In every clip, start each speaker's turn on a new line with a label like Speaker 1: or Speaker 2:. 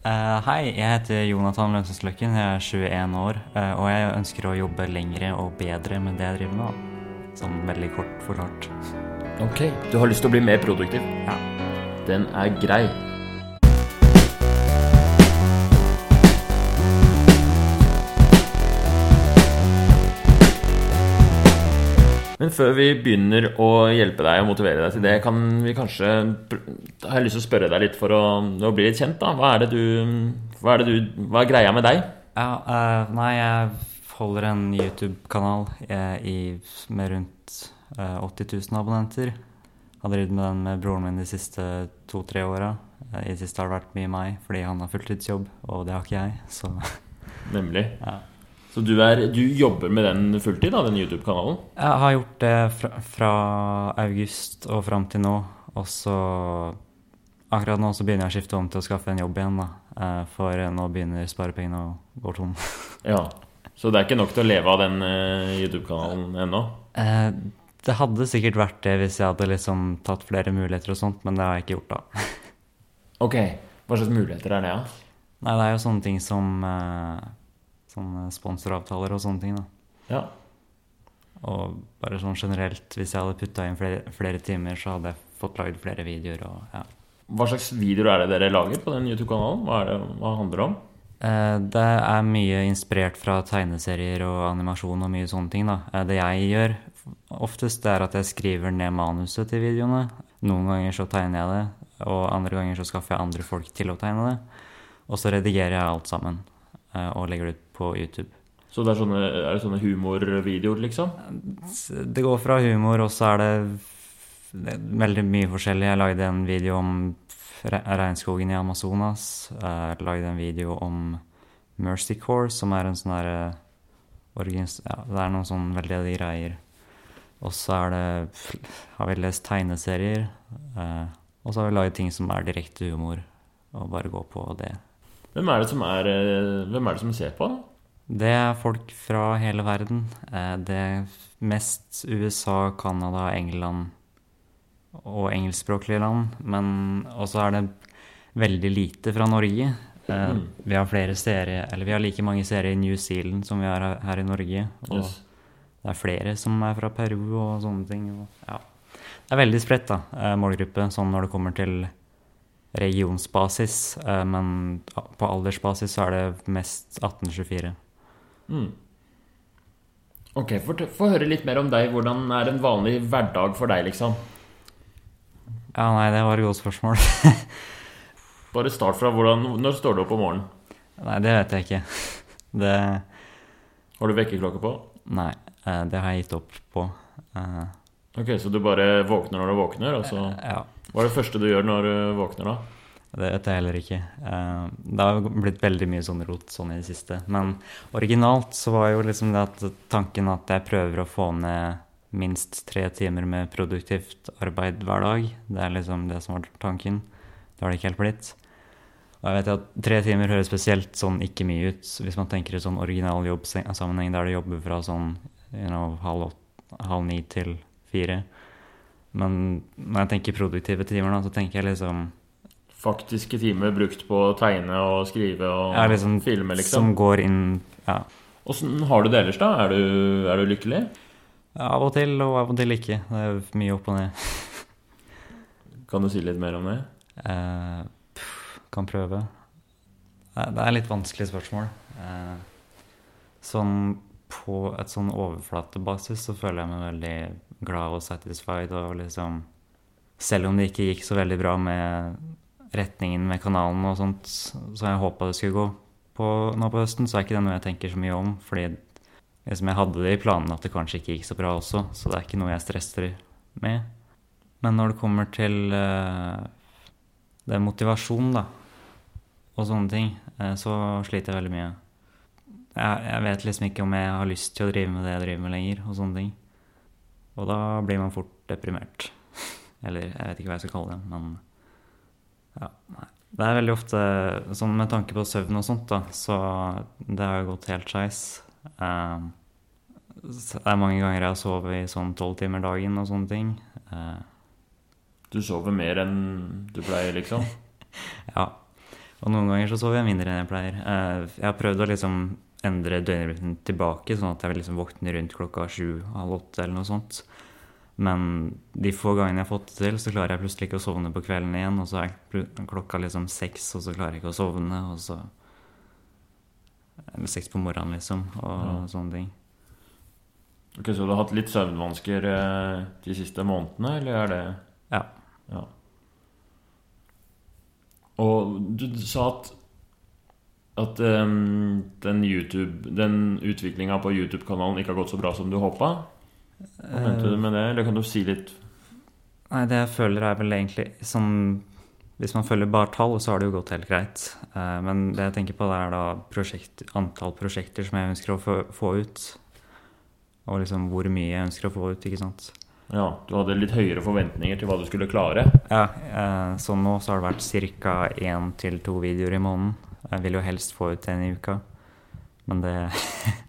Speaker 1: Eh, hei, jeg heter Jonathan Lønsens Løkken. Jeg er 21 år, Uh, og jeg ønsker å jobbe lengre og bedre med det jeg driver med. Sånn veldig kort forklart.
Speaker 2: Ok, du har lyst til å bli mer produktiv.
Speaker 1: Ja.
Speaker 2: Den er grei. Men før vi begynner å hjelpe deg og motivere deg til det, kan vi kanskje Da har jeg lyst til å spørre deg litt for å, å bli litt kjent, da. Hva er det du Hva er, det du, hva er greia med deg?
Speaker 1: Ja, uh, nei, jeg holder en YouTube-kanal eh, med rundt uh, 80 000 abonnenter. Jeg Har drevet med den med broren min de siste to-tre åra. Eh, I det siste har det vært mye meg, fordi han har fulltidsjobb, og det har ikke jeg. Så
Speaker 2: Nemlig.
Speaker 1: ja.
Speaker 2: Så du, er, du jobber med den fulltid, da, den YouTube-kanalen?
Speaker 1: Jeg har gjort det fra, fra august og fram til nå. Og så Akkurat nå så begynner jeg å skifte om til å skaffe en jobb igjen, da. Eh, For nå begynner sparepengene å gå tom.
Speaker 2: Ja. Så det er ikke nok til å leve av den eh, YouTube-kanalen ennå?
Speaker 1: Eh, Det hadde sikkert vært det hvis jeg hadde liksom tatt flere muligheter og sånt, men det har jeg ikke gjort, da.
Speaker 2: Ok. Hva slags muligheter er det, da?
Speaker 1: Nei, det er jo sånne ting som eh, Sånne sponsoravtaler og sånne ting, da.
Speaker 2: Ja.
Speaker 1: Og bare sånn generelt, hvis jeg hadde putta inn flere, flere timer, så hadde jeg fått lagd flere videoer og ja.
Speaker 2: Hva slags videoer er det dere lager på den YouTube-kanalen? Hva, det, hva handler det om?
Speaker 1: Eh, Det er mye inspirert fra tegneserier og animasjon og mye sånne ting. da. Eh, Det jeg gjør oftest, er at jeg skriver ned manuset til videoene. Noen ganger så tegner jeg det, og andre ganger så skaffer jeg andre folk til å tegne det. Og så redigerer jeg alt sammen og legger det ut på YouTube.
Speaker 2: Så det er, sånne, er det sånne humorvideoer, liksom?
Speaker 1: Det går fra humor, og så er det veldig mye forskjellig. Jeg lagde en video om regnskogen i Amazonas. Jeg lagde en video om Mercy Corps, som er en sånn derre. Ja, det er noen sånn veldedige greier. Og så er det Har vi lest tegneserier. eh, Og så har vi laget ting som er direkte humor, og bare gå på det.
Speaker 2: Hvem er det som, er, eh, hvem er det som ser på? da?
Speaker 1: Det er folk fra hele verden. Eh, Det er mest USA, Canada, England og engelskspråklige land. Men også er det veldig lite fra Norge. Eh,
Speaker 2: Mm.
Speaker 1: Vi har flere serier, eller vi har like mange serier i New Zealand som vi har her- i Norge. Og
Speaker 2: Yes.
Speaker 1: det er flere som er fra Peru og sånne ting. Ja. Det er veldig spredt, da, målgruppe, sånn når det kommer til regionsbasis. eh, Men på aldersbasis så er det mest 1824.
Speaker 2: Mm. Ok, Få høre litt mer om deg. Hvordan er en vanlig hverdag for deg, liksom?
Speaker 1: Ja, nei, det var et godt spørsmål.
Speaker 2: Bare start fra hvordan Når står du opp om morgenen?
Speaker 1: nei, det vet jeg ikke. Det
Speaker 2: Har du vekkerklokke på?
Speaker 1: Nei, eh, det har jeg gitt opp på. Eh,
Speaker 2: Ok, Så du bare våkner når du våkner? Og så
Speaker 1: Ja,
Speaker 2: Hva er det første du gjør når du våkner, da?
Speaker 1: det vet jeg heller ikke. Eh, Det har blitt veldig mye sånn rot sånn i det siste. Men originalt så var jo liksom det at tanken at jeg prøver å få ned minst tre timer med produktivt arbeid hver dag. Det er liksom det som var tanken. Det har det ikke helt blitt. Og jeg vet at tre timer høres spesielt sånn ikke mye ut hvis man tenker i sånn original jobbsammenheng der du jobber fra sånn you know, halv, åt, halv ni til fire. Men når jeg tenker produktive timer, da, så tenker jeg liksom
Speaker 2: Faktiske timer brukt på å tegne og skrive og
Speaker 1: ja, liksom,
Speaker 2: filme, liksom.
Speaker 1: Som går inn ja,
Speaker 2: Åssen har du det ellers, da? Er du, er du lykkelig?
Speaker 1: av og til og av og til ikke. Det er mye opp og ned.
Speaker 2: Kan du si litt mer om det?
Speaker 1: Eh, pff, kan prøve. Eh, Det er litt vanskelig spørsmål. Eh, sånn på et sånn overflatebasis så føler jeg meg veldig glad og satisfied og liksom Selv om det ikke gikk så veldig bra med retningen med kanalen og sånt, så jeg håpa det skulle gå på nå på høsten, så er ikke det noe jeg tenker så mye om. Fordi liksom jeg hadde det i planene at det kanskje ikke gikk så bra også, så det er ikke noe jeg stresser med. Men når det kommer til uh, det motivasjon, da, og sånne ting, uh, så sliter jeg veldig mye. Jeg, jeg vet liksom ikke om jeg har lyst til å drive med det jeg driver med lenger, og sånne ting. Og da blir man fort deprimert. Eller jeg vet ikke hva jeg skal kalle det, men ja, nei. Det er veldig ofte sånn med tanke på søvn og sånt, da, så det har jo gått helt skeis. Eh, det er mange ganger jeg har sovet i sånn tolv timer dagen og sånne ting. Eh,
Speaker 2: Du sover mer enn du pleier, liksom?
Speaker 1: Ja. Og noen ganger så sover jeg mindre enn jeg pleier. Eh, Jeg har prøvd å liksom endre døgnrytmen tilbake, sånn at jeg liksom våkne rundt klokka sju, halv åtte eller noe sånt. Men de få gangene jeg har fått det til, så klarer jeg plutselig ikke å sovne på kvelden igjen. Og så er klokka liksom seks, og så klarer jeg ikke å sovne. Og så Eller seks på morgenen, liksom, og
Speaker 2: Ja.
Speaker 1: sånne ting.
Speaker 2: Ok, Så du har hatt litt søvnvansker eh, de siste månedene, eller er det
Speaker 1: Ja.
Speaker 2: Ja. Og du sa at at um, den YouTube Den utviklinga på YouTube-kanalen ikke har gått så bra som du håpa. Hva mente du med det? Eller kan du si litt
Speaker 1: Nei, det jeg føler er vel egentlig sånn Hvis man følger bare tall, så har det jo gått helt greit. Eh, Men det jeg tenker på, det er da prosjekt, antall prosjekter som jeg ønsker å få, få ut. Og liksom hvor mye jeg ønsker å få ut, ikke sant.
Speaker 2: Ja, du hadde litt høyere forventninger til hva du skulle klare.
Speaker 1: Ja, eh, så nå så har det vært ca. én til to videoer i måneden. Jeg vil jo helst få ut en i uka, men det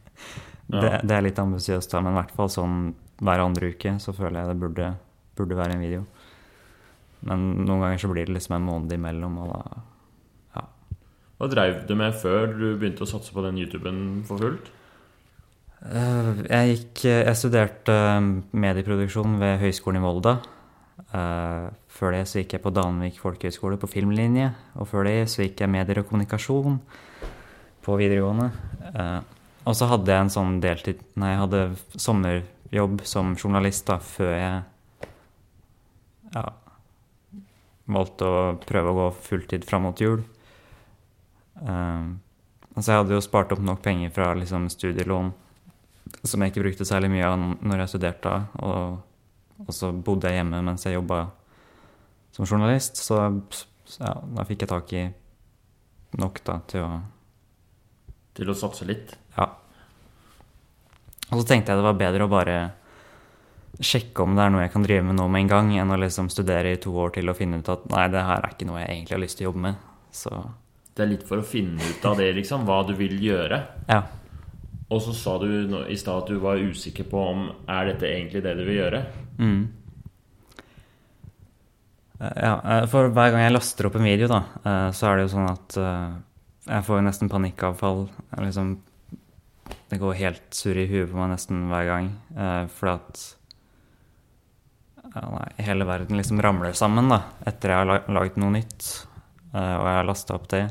Speaker 1: det, det er litt ambisiøst. Men i hvert fall sånn hver andre uke så føler jeg det burde, burde være en video. Men noen ganger så blir det liksom en måned imellom, og da
Speaker 2: Hva dreiv du med før du begynte å satse på den YouTuben for fullt?
Speaker 1: Eh, Jeg gikk Jeg studerte eh, medieproduksjon ved Høgskolen i Volda. Eh, Før det så gikk jeg på Danvik folkehøgskole på filmlinje. Og før det så gikk jeg medier og kommunikasjon på videregående. Uh, Og så hadde jeg en sånn deltid Nei, jeg hadde sommerjobb som journalist da før jeg ja, valgte å prøve å gå fulltid fram mot jul. Uh, Altså jeg hadde jo spart opp nok penger fra liksom studielån som jeg ikke brukte særlig mye av når jeg studerte. Og, og så bodde jeg hjemme mens jeg jobba som journalist. Så, så ja, da fikk jeg tak i nok da til å
Speaker 2: Til å satse litt?
Speaker 1: Ja. Og så tenkte jeg det var bedre å bare sjekke om det er noe jeg kan drive med nå med en gang, enn å liksom studere i to år til og finne ut at nei, det her er ikke noe jeg egentlig har lyst til å jobbe med. Så
Speaker 2: Det er litt for å finne ut av det, liksom. Hva du vil gjøre.
Speaker 1: ja.
Speaker 2: Og så sa du i stad at du var usikker på om er dette egentlig det du vil gjøre.
Speaker 1: Mm. Ja, eh, for hver gang jeg laster opp en video, da, eh, så er det jo sånn at eh, jeg får jo nesten panikkavfall. Liksom, det går helt surr i huet på meg nesten hver gang. For at ja, nei, hele verden liksom ramler sammen da, etter jeg har lagd noe nytt, og jeg har lasta opp det.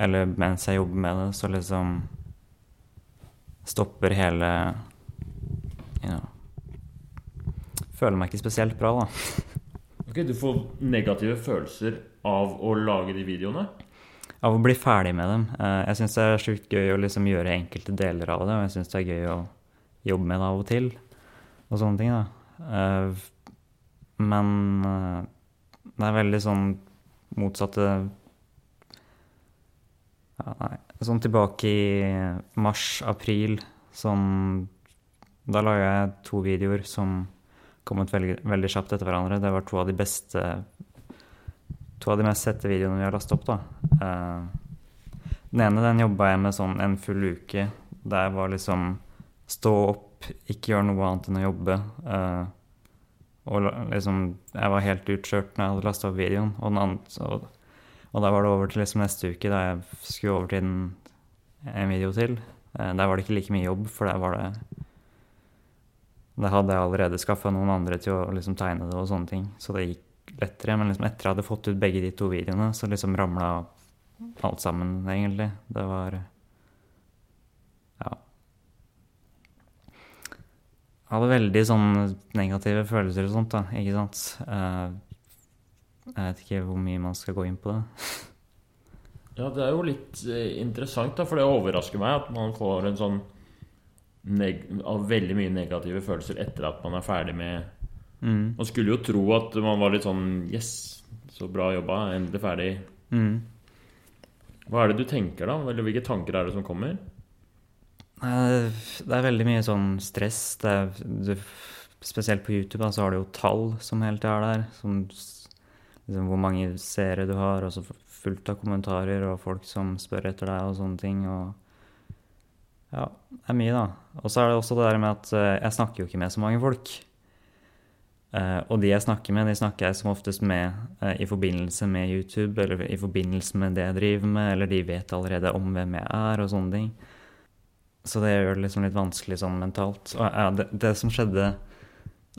Speaker 1: Eller mens jeg jobber med det, så liksom stopper hele you know, Føler meg ikke spesielt bra, da.
Speaker 2: Ok, Du får negative følelser av å lage de videoene?
Speaker 1: Av å bli ferdig med dem. Eh, Jeg syns det er sjukt gøy å liksom gjøre enkelte deler av det, og jeg syns det er gøy å jobbe med det av og til. Og sånne ting, da. Eh, Men eh, det er veldig sånn motsatte ja, Nei. Sånn tilbake i mars-april, sånn Da laga jeg to videoer som kom ut veldig, veldig kjapt etter hverandre. Det var to av de beste To av de mest sette videoene vi har lastet opp, da. Eh, den ene den jobba jeg med sånn en full uke. Der var liksom stå opp, ikke gjøre noe annet enn å jobbe. eh, og liksom Jeg var helt utkjørt når jeg hadde lasta opp videoen. Og, den andre, og, da var det over til liksom neste uke, da jeg skulle over til en, en video til. Eh, der var det ikke like mye jobb, for der var det Da hadde jeg allerede skaffa noen andre til å liksom tegne det og sånne ting. Så det gikk lettere. Men liksom etter jeg hadde fått ut begge de to videoene, så liksom ramla alt sammen, egentlig. Det var Ja. Jeg hadde veldig sånn negative følelser og sånt, da. Ikke sant. Jeg vet ikke hvor mye man skal gå inn på det.
Speaker 2: Ja, det er jo litt eh, interessant, da, for det overrasker meg at man får en sånn av veldig mye negative følelser etter at man er ferdig med
Speaker 1: Mm.
Speaker 2: Man skulle jo tro at man var litt sånn Yes, så bra jobba. Endelig ferdig.
Speaker 1: Mm.
Speaker 2: Hva er det du tenker, da? Eller hvilke tanker er det som kommer?
Speaker 1: Det er veldig mye sånn stress. Det er, du, spesielt på YouTube så har du jo tall som hele tida er der. Som, liksom, hvor mange seere du har, og så fullt av kommentarer og folk som spør etter deg og sånne ting. Og ja, det er mye, da. Og så er det også det der med at eh, jeg snakker jo ikke med så mange folk. Eh, og de jeg snakker med, de snakker jeg som oftest med eh, i forbindelse med YouTube, eller i forbindelse med det jeg driver med, eller de vet allerede om hvem jeg er, og sånne ting. Så det gjør det liksom litt vanskelig sånn mentalt. Og ja, det, det som skjedde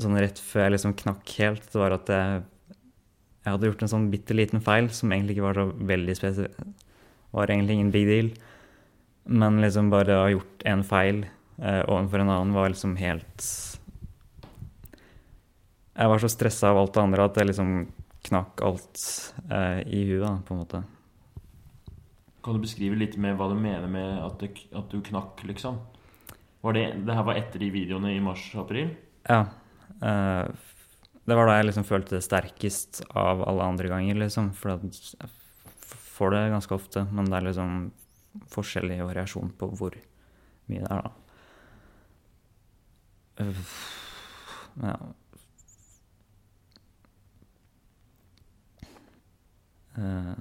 Speaker 1: sånn rett før jeg liksom knakk helt, det var at jeg, jeg hadde gjort en sånn bitte liten feil som egentlig ikke var så veldig spesiell. Var egentlig ingen big deal. Men liksom bare å ha gjort en feil eh, overfor en annen var liksom helt Jeg var så stressa av alt det andre at jeg liksom knakk alt eh, i huet, da, på en måte.
Speaker 2: Kan du beskrive litt mer hva du mener med at, det, at du knakk, liksom? Var det, det her var etter de videoene i mars-april?
Speaker 1: Ja. Eh, det var da jeg liksom følte det sterkest av alle andre ganger, liksom. For jeg får det ganske ofte, men det er liksom forskjellig variasjon på hvor mye det er, da. Ja. Eh,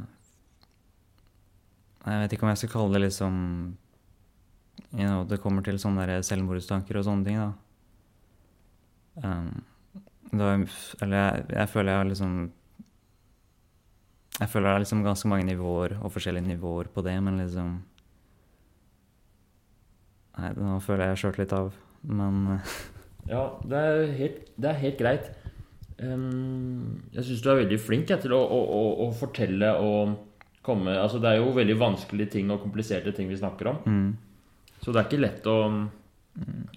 Speaker 1: Jeg vet ikke om jeg skal kalle det liksom you know, Det kommer til sånne selvmordstanker og sånne ting, da. Um, var, eller jeg, jeg føler jeg har liksom Jeg føler det er liksom ganske mange nivåer og forskjellige nivåer på det, men liksom Nei, nå føler jeg jeg har skjørt litt av, men eh,
Speaker 2: Ja, det er helt, det er helt greit. Um, jeg syns du er veldig flink jeg, til å, å, å, å fortelle og komme Altså, det er jo veldig vanskelige ting og kompliserte ting vi snakker om.
Speaker 1: mm,
Speaker 2: Så det er ikke lett å,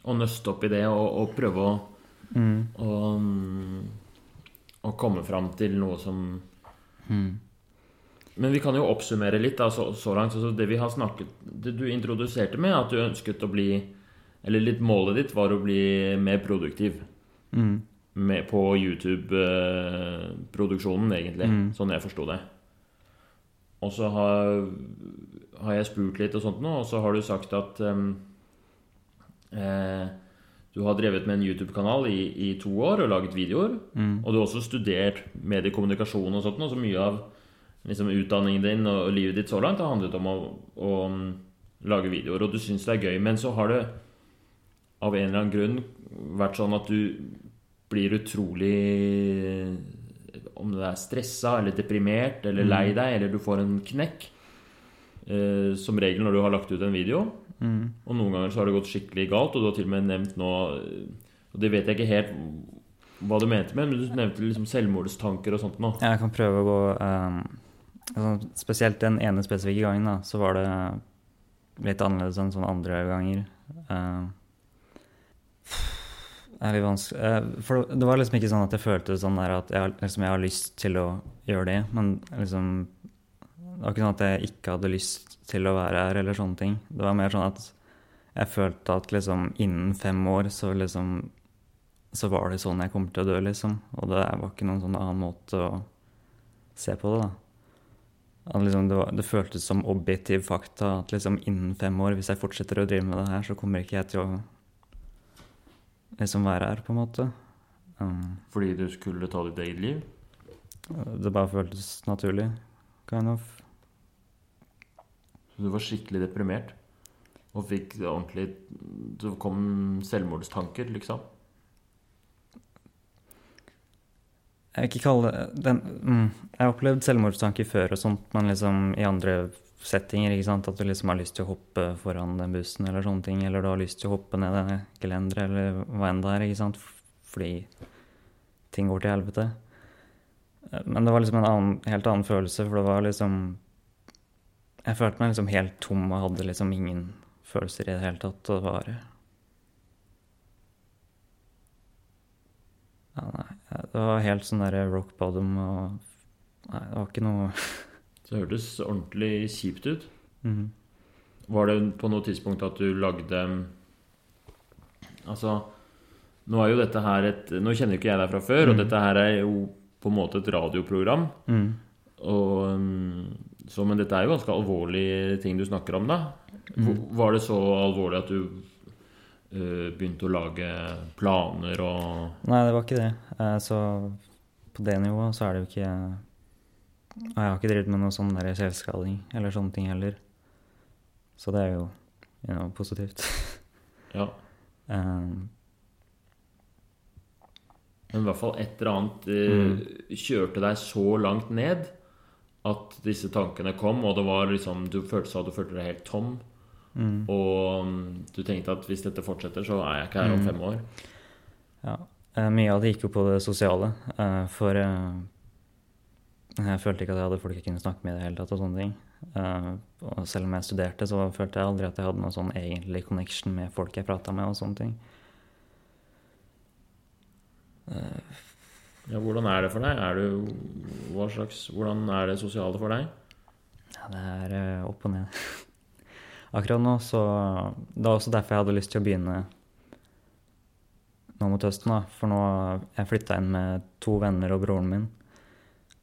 Speaker 2: å nøste opp i det og, og prøve å,
Speaker 1: mm,
Speaker 2: å, og, komme fram til noe som
Speaker 1: mm,
Speaker 2: Men vi kan jo oppsummere litt da, så, så langt. Altså det vi har snakket Det du introduserte med, at du ønsket å bli Eller litt målet ditt var å bli mer produktiv
Speaker 1: mm,
Speaker 2: med, på YouTube-produksjonen, egentlig.
Speaker 1: Mm.
Speaker 2: Sånn jeg forsto det. Og så har, har jeg spurt litt og sånt nå, og så har du sagt at um, eh, du har drevet med en YouTube-kanal i, i to år og laget videoer.
Speaker 1: mm,
Speaker 2: Og du har også studert mediekommunikasjon og sånt, og så mye av liksom, utdanningen din og livet ditt så langt har handlet om å, å um, lage videoer, og du syns det er gøy. Men så har det av en eller annen grunn vært sånn at du blir utrolig Om du er stressa eller deprimert eller lei deg, eller du får en knekk. Eh, som regel når du har lagt ut en video.
Speaker 1: Mm.
Speaker 2: Og noen ganger så har det gått skikkelig galt, og du har til og med nevnt nå Og det vet jeg ikke helt hva du mente med, men du nevnte liksom selvmordstanker og sånt nå.
Speaker 1: Jeg kan prøve å gå um, altså, Spesielt den ene spesifikke gangen, da, så var det litt annerledes enn sånne andre ganger. Det er litt vanskelig eh, For det var liksom ikke sånn at jeg følte sånn der at jeg, liksom, jeg har lyst til å gjøre det, men liksom Det var ikke sånn at jeg ikke hadde lyst til å være her, eller sånne ting. Det var mer sånn at jeg følte at liksom innen fem år så liksom så var det sånn jeg kommer til å dø, liksom. Og det var ikke noen sånn annen måte å se på det, da. At liksom det, var, det føltes som objektiv fakta at liksom innen fem år, hvis jeg fortsetter å drive med det her, så kommer ikke jeg til å liksom være her, på en måte. Um,
Speaker 2: Fordi du skulle ta ditt eget liv.
Speaker 1: det bare føltes naturlig, kind of.
Speaker 2: Så du var skikkelig deprimert. Og fikk ordentlig Så kom selvmordstanker, liksom.
Speaker 1: Jeg vil ikke kalle det den, mm, Jeg har opplevd selvmordstanker før og sånt, men liksom i andre settinger. ikke sant? At du liksom har lyst til å hoppe foran den bussen eller sånne ting. Eller du har lyst til å hoppe ned det gelenderet eller hva enn det er. ikke sant? Fordi ting går til helvete. Eh, Men det var liksom en annen, helt annen følelse, for det var liksom Jeg følte meg liksom helt tom og hadde liksom ingen følelser i det hele tatt. Og det var ja, Nei, det var helt sånn derre rock bottom og Nei, det var ikke noe
Speaker 2: det hørtes ordentlig kjipt ut.
Speaker 1: Mhm.
Speaker 2: Var det på noe tidspunkt at du lagde Altså Nå er jo dette her et Nå kjenner ikke jeg deg fra før, og
Speaker 1: Mm.
Speaker 2: dette her er jo på en måte et radioprogram.
Speaker 1: Mm.
Speaker 2: Og, um, så, men dette er jo ganske alvorlige ting du snakker om, da.
Speaker 1: Mm.
Speaker 2: Var det så alvorlig at du uh, begynte å lage planer og
Speaker 1: Nei, det var ikke det. Uh, Så på det nivået så er det jo ikke Og jeg har ikke drevet med noe sånn selvskading eller sånne ting heller. Så det er jo you know, positivt.
Speaker 2: Ja.
Speaker 1: Um,
Speaker 2: Men i hvert fall et eller annet mm. kjørte deg så langt ned at disse tankene kom, og det var liksom Du følte, at du følte deg helt tom. Og mm, du tenkte at hvis dette fortsetter, så er jeg ikke her om fem år.
Speaker 1: Ja. Eh, Mye av det gikk jo på det sosiale. eh, For eh, jeg følte ikke at jeg hadde folk jeg kunne snakke med i det hele tatt. Og sånne ting. Og selv om jeg studerte, så følte jeg aldri at jeg hadde noen sånn egentlig connection med folk jeg prata med. og sånne ting.
Speaker 2: Ja, hvordan er det for deg? Er du, hva slags, hvordan er det sosiale for deg?
Speaker 1: Ja, det er eh, opp og ned. Akkurat nå, så Det er også derfor jeg hadde lyst til å begynne nå mot høsten. da, For nå jeg flytta inn med to venner og broren min.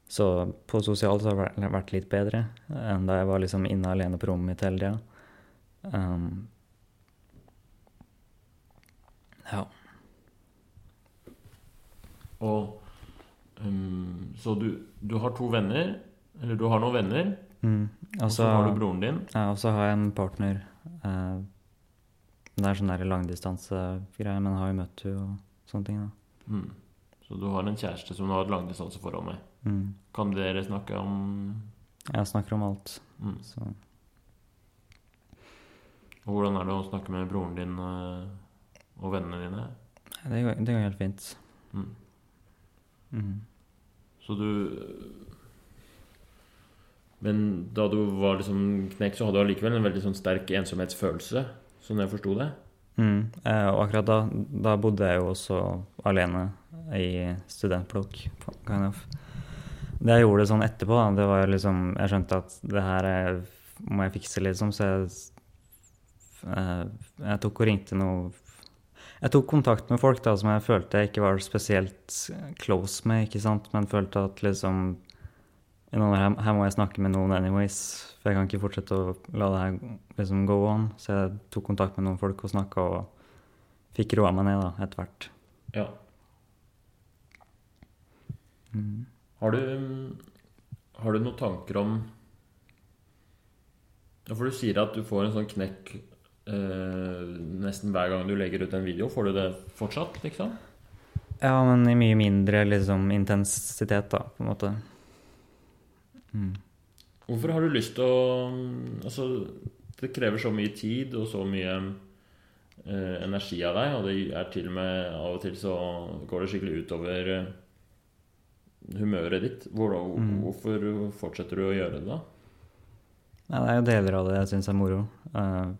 Speaker 1: Så på sosialt så har det vært litt bedre enn da jeg var liksom inne alene på rommet mitt hele tida. Um, ja.
Speaker 2: Og um, Så du, du har to venner, eller du har noen venner,
Speaker 1: Mm.
Speaker 2: og så
Speaker 1: så
Speaker 2: har du broren din.
Speaker 1: ja, og så har jeg en partner. Uh, det er sånn der langdistansegreier, men har jo møtt henne og sånne ting. da.
Speaker 2: Mm. Så du har en kjæreste som du har et langdistanseforhold med.
Speaker 1: Mm.
Speaker 2: Kan dere snakke om
Speaker 1: Jeg snakker om alt.
Speaker 2: mm.
Speaker 1: Så
Speaker 2: Og hvordan er det å snakke med broren din eh, og vennene dine?
Speaker 1: det går, det går helt fint.
Speaker 2: Mm.
Speaker 1: Mm.
Speaker 2: Så du Men da du var liksom knekt, så hadde du allikevel en veldig sånn sterk ensomhetsfølelse, sånn jeg forsto det?
Speaker 1: Mm. Eh, og akkurat da, da bodde jeg jo også alene i studentblokk. Kind of. Det jeg gjorde sånn etterpå, da, det var jo liksom Jeg skjønte at det her er, må jeg fikse, liksom, så jeg eh, Jeg tok og ringte noe Jeg tok kontakt med folk da som jeg følte jeg ikke var spesielt close med, ikke sant, men følte at liksom her, her må jeg snakke med noen anyways, for jeg kan ikke fortsette å la det her liksom go on. Så jeg tok kontakt med noen folk og snakka, og fikk roa meg ned da, etter hvert.
Speaker 2: Ja.
Speaker 1: Mm.
Speaker 2: Har du Har du noen tanker om for du sier at du får en sånn knekk nesten hver gang du legger ut en video. Får du det fortsatt, liksom?
Speaker 1: Ja, men i mye mindre liksom intensitet, da, på en måte. Mm.
Speaker 2: Hvorfor har du lyst til å Altså, det krever så mye tid og så mye eh, energi av deg, og det er til og med av og til så går det skikkelig utover eh, humøret ditt. Hvor,
Speaker 1: Mm.
Speaker 2: Hvorfor fortsetter du å gjøre det, da?
Speaker 1: Ja, det er jo deler av det jeg syns er moro. Eh, eh,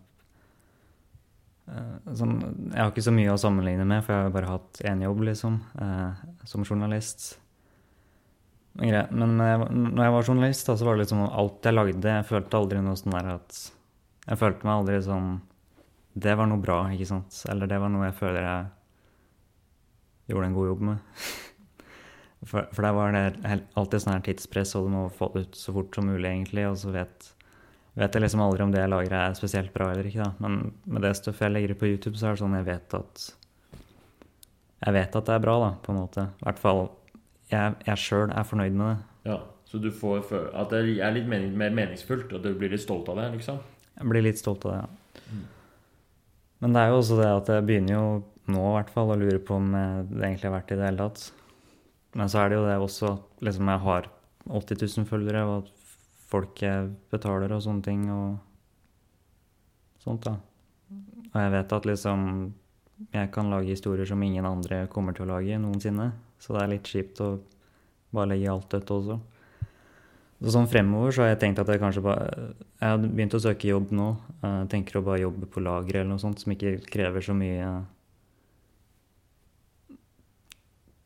Speaker 1: sånn, jeg har ikke så mye å sammenligne med, for jeg har bare hatt én jobb, liksom, eh, som journalist. Men, greit, men jeg, var- når jeg var journalist, da, så var det liksom alt jeg lagde Jeg følte aldri noe sånn der at Jeg følte meg aldri sånn Det var noe bra, ikke sant? Eller det var noe jeg føler jeg gjorde en god jobb med. For, for der var det alltid sånn her tidspress, og du må få det ut så fort som mulig, egentlig. Og så vet, vet jeg liksom aldri om det jeg lager, er spesielt bra eller ikke. da. Men med det stoffet jeg legger ut på YouTube, så er det sånn jeg vet at Jeg vet at det er bra, da, på en måte. I hvert fall jeg, jeg sjøl er fornøyd med det.
Speaker 2: Ja, Så du får føle at det er litt mening, mer meningsfullt, og du blir litt stolt av det, liksom?
Speaker 1: Jeg blir litt stolt av det, ja.
Speaker 2: Mm.
Speaker 1: Men det er jo også det at jeg begynner jo nå i hvert fall å lure på om det egentlig har vært i det hele tatt. Men så er det jo det også at liksom jeg har 80 000 følgere, og at folk jeg betaler og sånne ting og sånt, da. Og jeg vet at liksom jeg kan lage historier som ingen andre kommer til å lage noensinne. Så det er litt kjipt å bare legge alt dødt også. Så sånn fremover så har jeg tenkt at jeg kanskje bare Jeg har begynt å søke jobb nå. Jeg tenker å bare jobbe på lager eller noe sånt som ikke krever så mye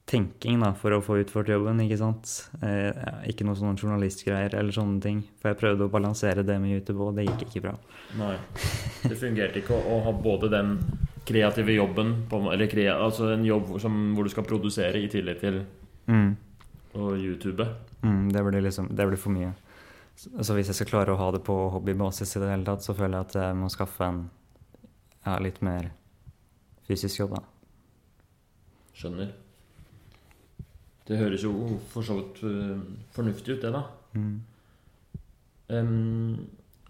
Speaker 1: tenking da, for å få utført jobben, ikke sant. Eh, ikke noe sånn journalistgreier eller sånne ting. For jeg prøvde å balansere det med YouTube, og det gikk ikke bra.
Speaker 2: Nei. Det fungerte ikke å, ha både den kreative jobben på, Eller kre, altså en jobb som, hvor du skal produsere i tillegg til
Speaker 1: Mm.
Speaker 2: å YouTube.
Speaker 1: Mm, det, blir liksom, det blir for mye. Så, så hvis jeg skal klare å ha det på hobbybasis i det hele tatt, så føler jeg at jeg må skaffe en ja, litt mer fysisk jobb, da.
Speaker 2: Skjønner. Det høres jo for så vidt øh, fornuftig ut, det, da.
Speaker 1: Mm.
Speaker 2: Um,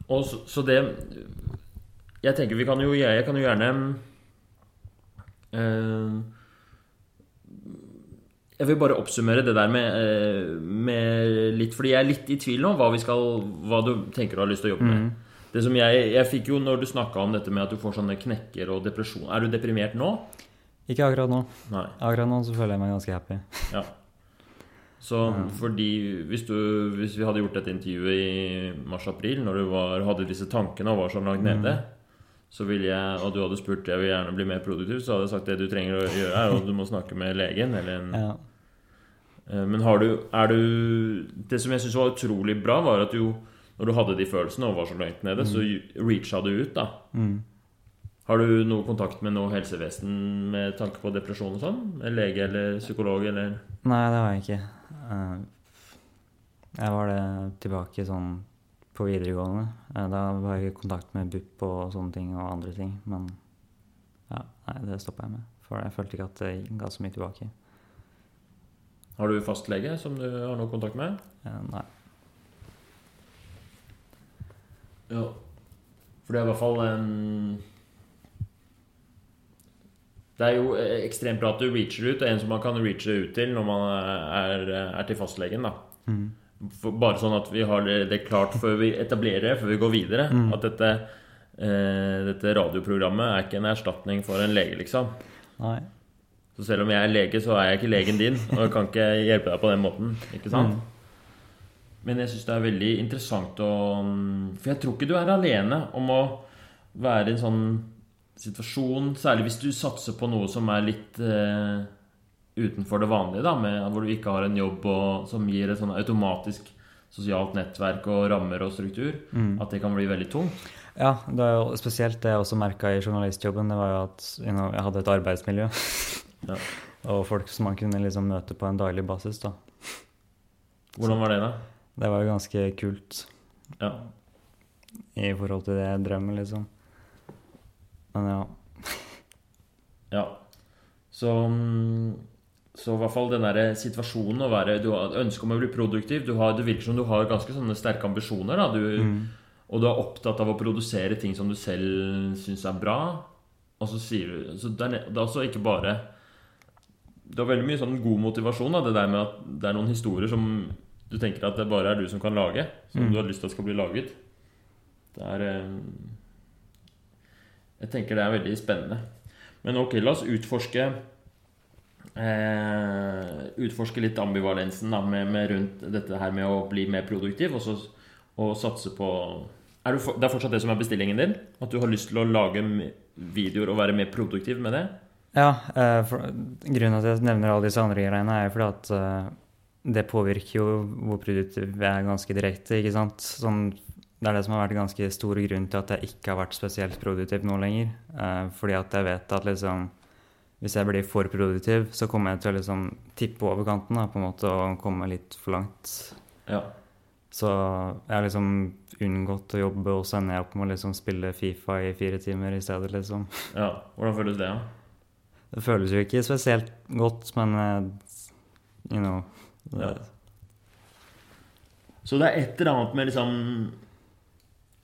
Speaker 2: og så, så det Jeg tenker vi kan jo Jeg kan jo gjerne ehm, Jeg vil bare oppsummere det der med, eh, med litt Fordi jeg er litt i tvil nå hva, vi skal, hva du tenker du har lyst til å jobbe med. Det som jeg, jeg fikk jo når du snakka om dette med at du får sånne knekker og depresjon Er du deprimert nå?
Speaker 1: Ikke akkurat nå.
Speaker 2: Nei.
Speaker 1: Akkurat nå så føler jeg meg ganske happy.
Speaker 2: Ja. Så fordi hvis, du, hvis vi hadde gjort dette intervjuet i mars-april, når du var, hadde disse tankene og var så langt nede, så ville jeg, og du hadde spurt jeg vil gjerne bli mer produktiv, så hadde jeg sagt det du trenger å gjøre, er at du må snakke med legen eller en
Speaker 1: Ja.
Speaker 2: Eh, Men har du, er du Det som jeg syns var utrolig bra, var at du når du hadde de følelsene og var så langt nede, så reacha du ut, da.
Speaker 1: Mm.
Speaker 2: Har du noe kontakt med noe helsevesen med tanke på depresjon og sånn? Lege eller psykolog eller
Speaker 1: Nei, det har jeg ikke. Eh, Jeg var det tilbake sånn på videregående. Eh, Da var jeg i kontakt med BUP og sånne ting og andre ting. Men ja, nei, det stoppa jeg med. For jeg følte ikke at det ga så mye tilbake.
Speaker 2: Har du fastlege som du har noe kontakt med?
Speaker 1: Eh, Nei.
Speaker 2: Ja. For det er i hvert fall en Det er jo eh, ekstremt bra at du reacher ut. Det er en som man kan reache ut til når man er, er til fastlegen. da
Speaker 1: Mm.
Speaker 2: Bare sånn at vi har det klart før vi etablerer før vi går videre.
Speaker 1: Mm.
Speaker 2: At dette, eh, dette radioprogrammet er ikke en erstatning for en lege, liksom.
Speaker 1: Nei.
Speaker 2: Så selv om jeg er lege, så er jeg ikke legen din, og jeg kan ikke hjelpe deg på den måten. Ikke sant? Men jeg syns det er veldig interessant å For jeg tror ikke du er alene om å være en sånn situasjon, særlig hvis du satser på noe som er litt eh, utenfor det vanlige, da, med, hvor du ikke har en jobb og, som gir et sånn automatisk sosialt nettverk og rammer og struktur, at det kan bli veldig tungt.
Speaker 1: Ja, det er jo spesielt det jeg også merka i journalistjobben, det var jo at you know, jeg hadde et arbeidsmiljø.
Speaker 2: Ja.
Speaker 1: og folk som man kunne liksom møte på en daglig basis, da.
Speaker 2: Hvordan var det, da?
Speaker 1: Det var jo ganske kult
Speaker 2: Ja.
Speaker 1: i forhold til det jeg drømmer, liksom. Men ja.
Speaker 2: Ja. Så, mm, så i hvert fall den der situasjonen å være Du har ønske om å bli produktiv. Du har, det virker som du har ganske sånne sterke ambisjoner. Du, Og du er opptatt av å produsere ting som du selv syns er bra. Og så sier du Så det er, det er også ikke bare Du har veldig mye sånn god motivasjon. Da. Det der med at det er noen historier som du tenker at det bare er du som kan lage. Som du har lyst til at skal bli laget. Det er eh, Jeg tenker det er veldig spennende. Men ok, la oss utforske eh, Utforske litt ambivalensen da, med, med rundt dette her med å bli mer produktiv, og, så, og satse på er du, Det er fortsatt det som er bestillingen din? At du har lyst til å lage videoer og være mer produktiv med det?
Speaker 1: Ja, eh, for, grunnen til at jeg nevner alle disse andre greiene, er fordi at eh, det påvirker jo hvor produktiv jeg er ganske direkte, ikke sant. Sånn, det er det som har vært ganske stor grunn til at jeg ikke har vært spesielt produktiv nå lenger. Eh, fordi at jeg vet at liksom hvis jeg blir for produktiv, så kommer jeg til å liksom tippe over kanten da, på en måte, og komme litt for langt.
Speaker 2: Ja.
Speaker 1: Så jeg har liksom unngått å jobbe, og så ender jeg opp med å liksom spille Fifa i fire timer i stedet, liksom.
Speaker 2: ja. Hvordan føles det? da?
Speaker 1: Det føles jo ikke spesielt godt, men eh, you know
Speaker 2: Ja. Så det er et eller annet med liksom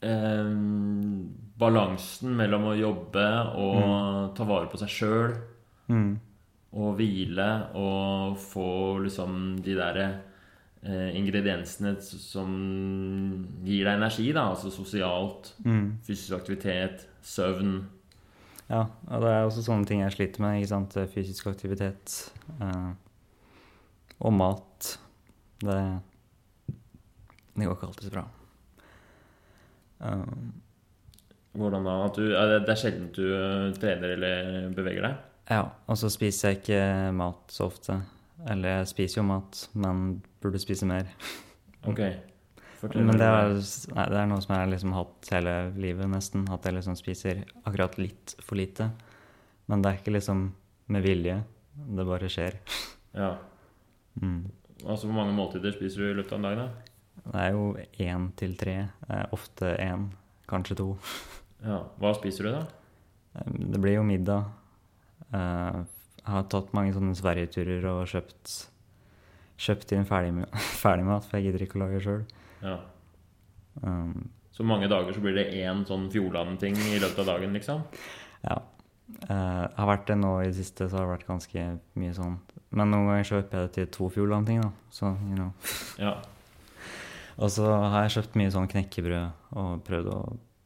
Speaker 2: eh, Balansen mellom å jobbe og ta vare på seg sjøl
Speaker 1: mm,
Speaker 2: og hvile og få liksom de der eh, ingrediensene som gir deg energi, da. Altså sosialt,
Speaker 1: mm.
Speaker 2: fysisk aktivitet, søvn.
Speaker 1: Ja, og det er også sånne ting jeg sliter med. ikke sant? Fysisk aktivitet eh, og mat. Det, det går ikke alltid så bra. Um,
Speaker 2: Hvordan da? Du, det, er sjelden du eh, trener eller beveger deg?
Speaker 1: ja, og så spiser jeg ikke mat så ofte. Eller jeg spiser jo mat, men burde spise mer.
Speaker 2: Ok. Fortell
Speaker 1: Men det er, nei, det er noe som jeg har liksom hatt hele livet, nesten. At jeg liksom spiser akkurat litt for lite. Men det er ikke liksom med vilje. Det bare skjer.
Speaker 2: Ja.
Speaker 1: Mm.
Speaker 2: Altså Hvor mange måltider spiser du i løpet av en dag? da?
Speaker 1: Det er jo én til tre. Eh, ofte én, kanskje to.
Speaker 2: Ja, Hva spiser du, da?
Speaker 1: Det blir jo middag. Eh, jeg har tatt mange sånne Sverigeturer og kjøpt, kjøpt inn ferdigmat, ferdig for jeg gidder ikke å lage sjøl.
Speaker 2: Ja.
Speaker 1: Um,
Speaker 2: Så mange dager så blir det én sånn Fjordland-ting i løpet av dagen, liksom?
Speaker 1: ja. Uh, har vært det nå i det siste, så har det vært ganske mye sånn. Men noen ganger så øper jeg det til to Fjordland-ting, da. Så, you know.
Speaker 2: Ja.
Speaker 1: Og så har jeg kjøpt mye sånn knekkebrød og prøvd å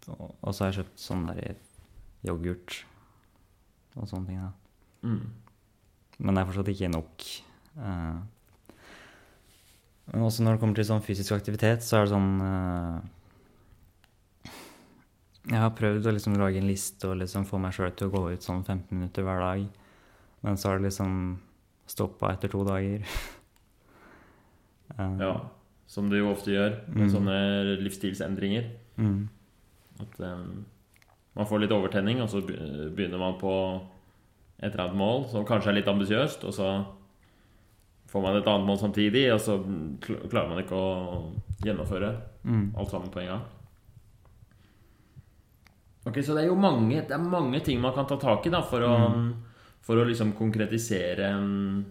Speaker 1: Og og så har jeg kjøpt sånn der yoghurt og sånne ting, da.
Speaker 2: Mm.
Speaker 1: Men det er fortsatt ikke nok. Eh, men også når det kommer til sånn fysisk aktivitet, så er det sånn eh, Jeg har prøvd å liksom lage en liste og liksom få meg sjøl til å gå ut sånn 15 minutter hver dag. Men så har det liksom stoppa etter to dager. Eh,
Speaker 2: ja. Som du jo ofte gjør med
Speaker 1: Mm.
Speaker 2: sånne livsstilsendringer.
Speaker 1: Mm,
Speaker 2: At um, man får litt overtenning, og så begynner man på et eller annet mål som kanskje er litt ambisiøst, og så får man et annet mål samtidig, og så klarer man ikke å gjennomføre
Speaker 1: mm,
Speaker 2: alt sammen på en gang. Ok, Så det er jo mange, det er mange ting man kan ta tak i da, for å, for å liksom konkretisere um,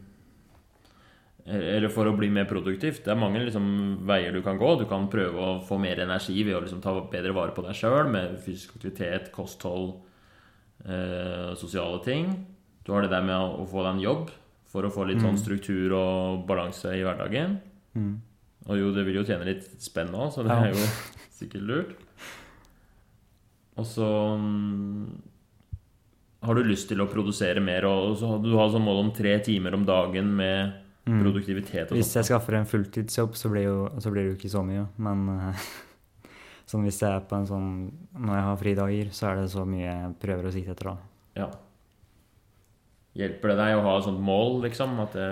Speaker 2: Eller for å bli mer produktivt. Det er mange liksom, veier du kan gå. Du kan prøve å få mer energi ved å liksom, ta bedre vare på deg sjøl med fysisk aktivitet, kosthold, eh, sosiale ting. Du har det der med å, å få deg en jobb for å få litt sånn struktur og balanse i hverdagen.
Speaker 1: mm.
Speaker 2: Og jo, det vil jo tjene litt spenn òg, så det
Speaker 1: Ja.
Speaker 2: er jo sikkert lurt. Og så mm, har du lyst til å produsere mer, og så du har sånn mål om tre timer om dagen med
Speaker 1: Mm.
Speaker 2: Produktivitet og
Speaker 1: Hvis jeg skaffer en fulltidsjobb, så blir, jo, så blir det jo ikke så mye. Men sånn hvis jeg er på en sånn Når jeg har fridager, så er det så mye jeg prøver å sikte etter, da.
Speaker 2: Ja. Hjelper det deg å ha et sånt mål, liksom? At det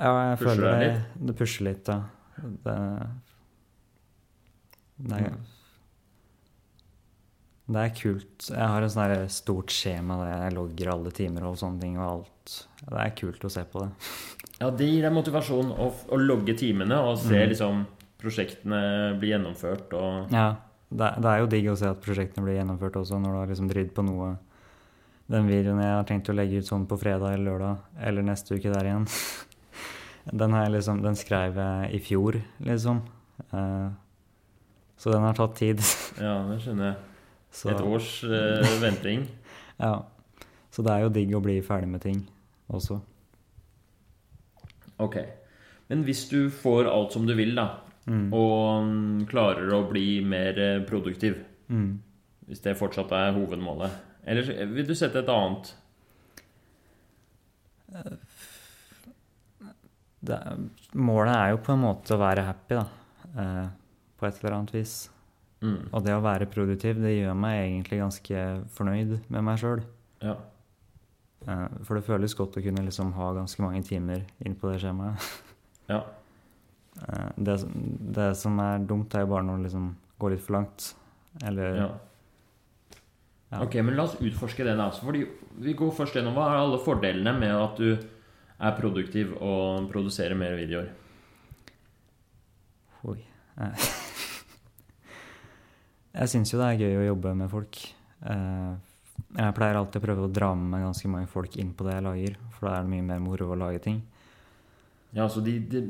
Speaker 1: Ja, jeg
Speaker 2: Pusher
Speaker 1: føler
Speaker 2: deg
Speaker 1: det, det pusher litt, ja. Det, det, er, det er kult. Jeg har et sånt stort skjema der jeg logger alle timer og sånne ting og alt. Det er kult å se på det.
Speaker 2: Ja, det gir deg motivasjon å, å logge timene og se
Speaker 1: Mm.
Speaker 2: liksom prosjektene bli gjennomført og
Speaker 1: Ja, det, det er jo digg å se at prosjektene blir gjennomført også, når du har liksom dridd på noe. Den videoen jeg har tenkt å legge ut sånn på fredag eller lørdag, eller neste uke der igjen, den, liksom, den skrev jeg i fjor, liksom. Uh, så den har tatt tid.
Speaker 2: Ja, det skjønner jeg.
Speaker 1: Så,
Speaker 2: Et års uh, venting.
Speaker 1: Ja. Så det er jo digg å bli ferdig med ting også.
Speaker 2: Ok. Men hvis du får alt som du vil, da,
Speaker 1: Mm.
Speaker 2: og mm, klarer å bli mer eh, produktiv,
Speaker 1: Mm.
Speaker 2: hvis det fortsatt er hovedmålet, eller vil du sette et annet?
Speaker 1: Det, er- målet er jo på en måte å være happy, da. Eh, på et eller annet vis.
Speaker 2: Mm.
Speaker 1: Og det å være produktiv, det gjør meg egentlig ganske fornøyd med meg sjøl.
Speaker 2: Ja.
Speaker 1: For det føles godt å kunne liksom ha ganske mange timer inn på det skjemaet.
Speaker 2: ja.
Speaker 1: Eh, Det, det som er dumt, er jo bare når det liksom går litt for langt. Eller
Speaker 2: ja.
Speaker 1: Ja.
Speaker 2: Ok, men la oss utforske det, da. Fordi vi går først gjennom hva er alle fordelene med at du er produktiv og produserer mer videoer.
Speaker 1: Oi. Eh. Jeg syns jo det er gøy å jobbe med folk. Jeg pleier alltid å prøve å dra med meg ganske mange folk inn på det jeg lager, for da er det mye mer moro å lage ting.
Speaker 2: Ja, så de, de,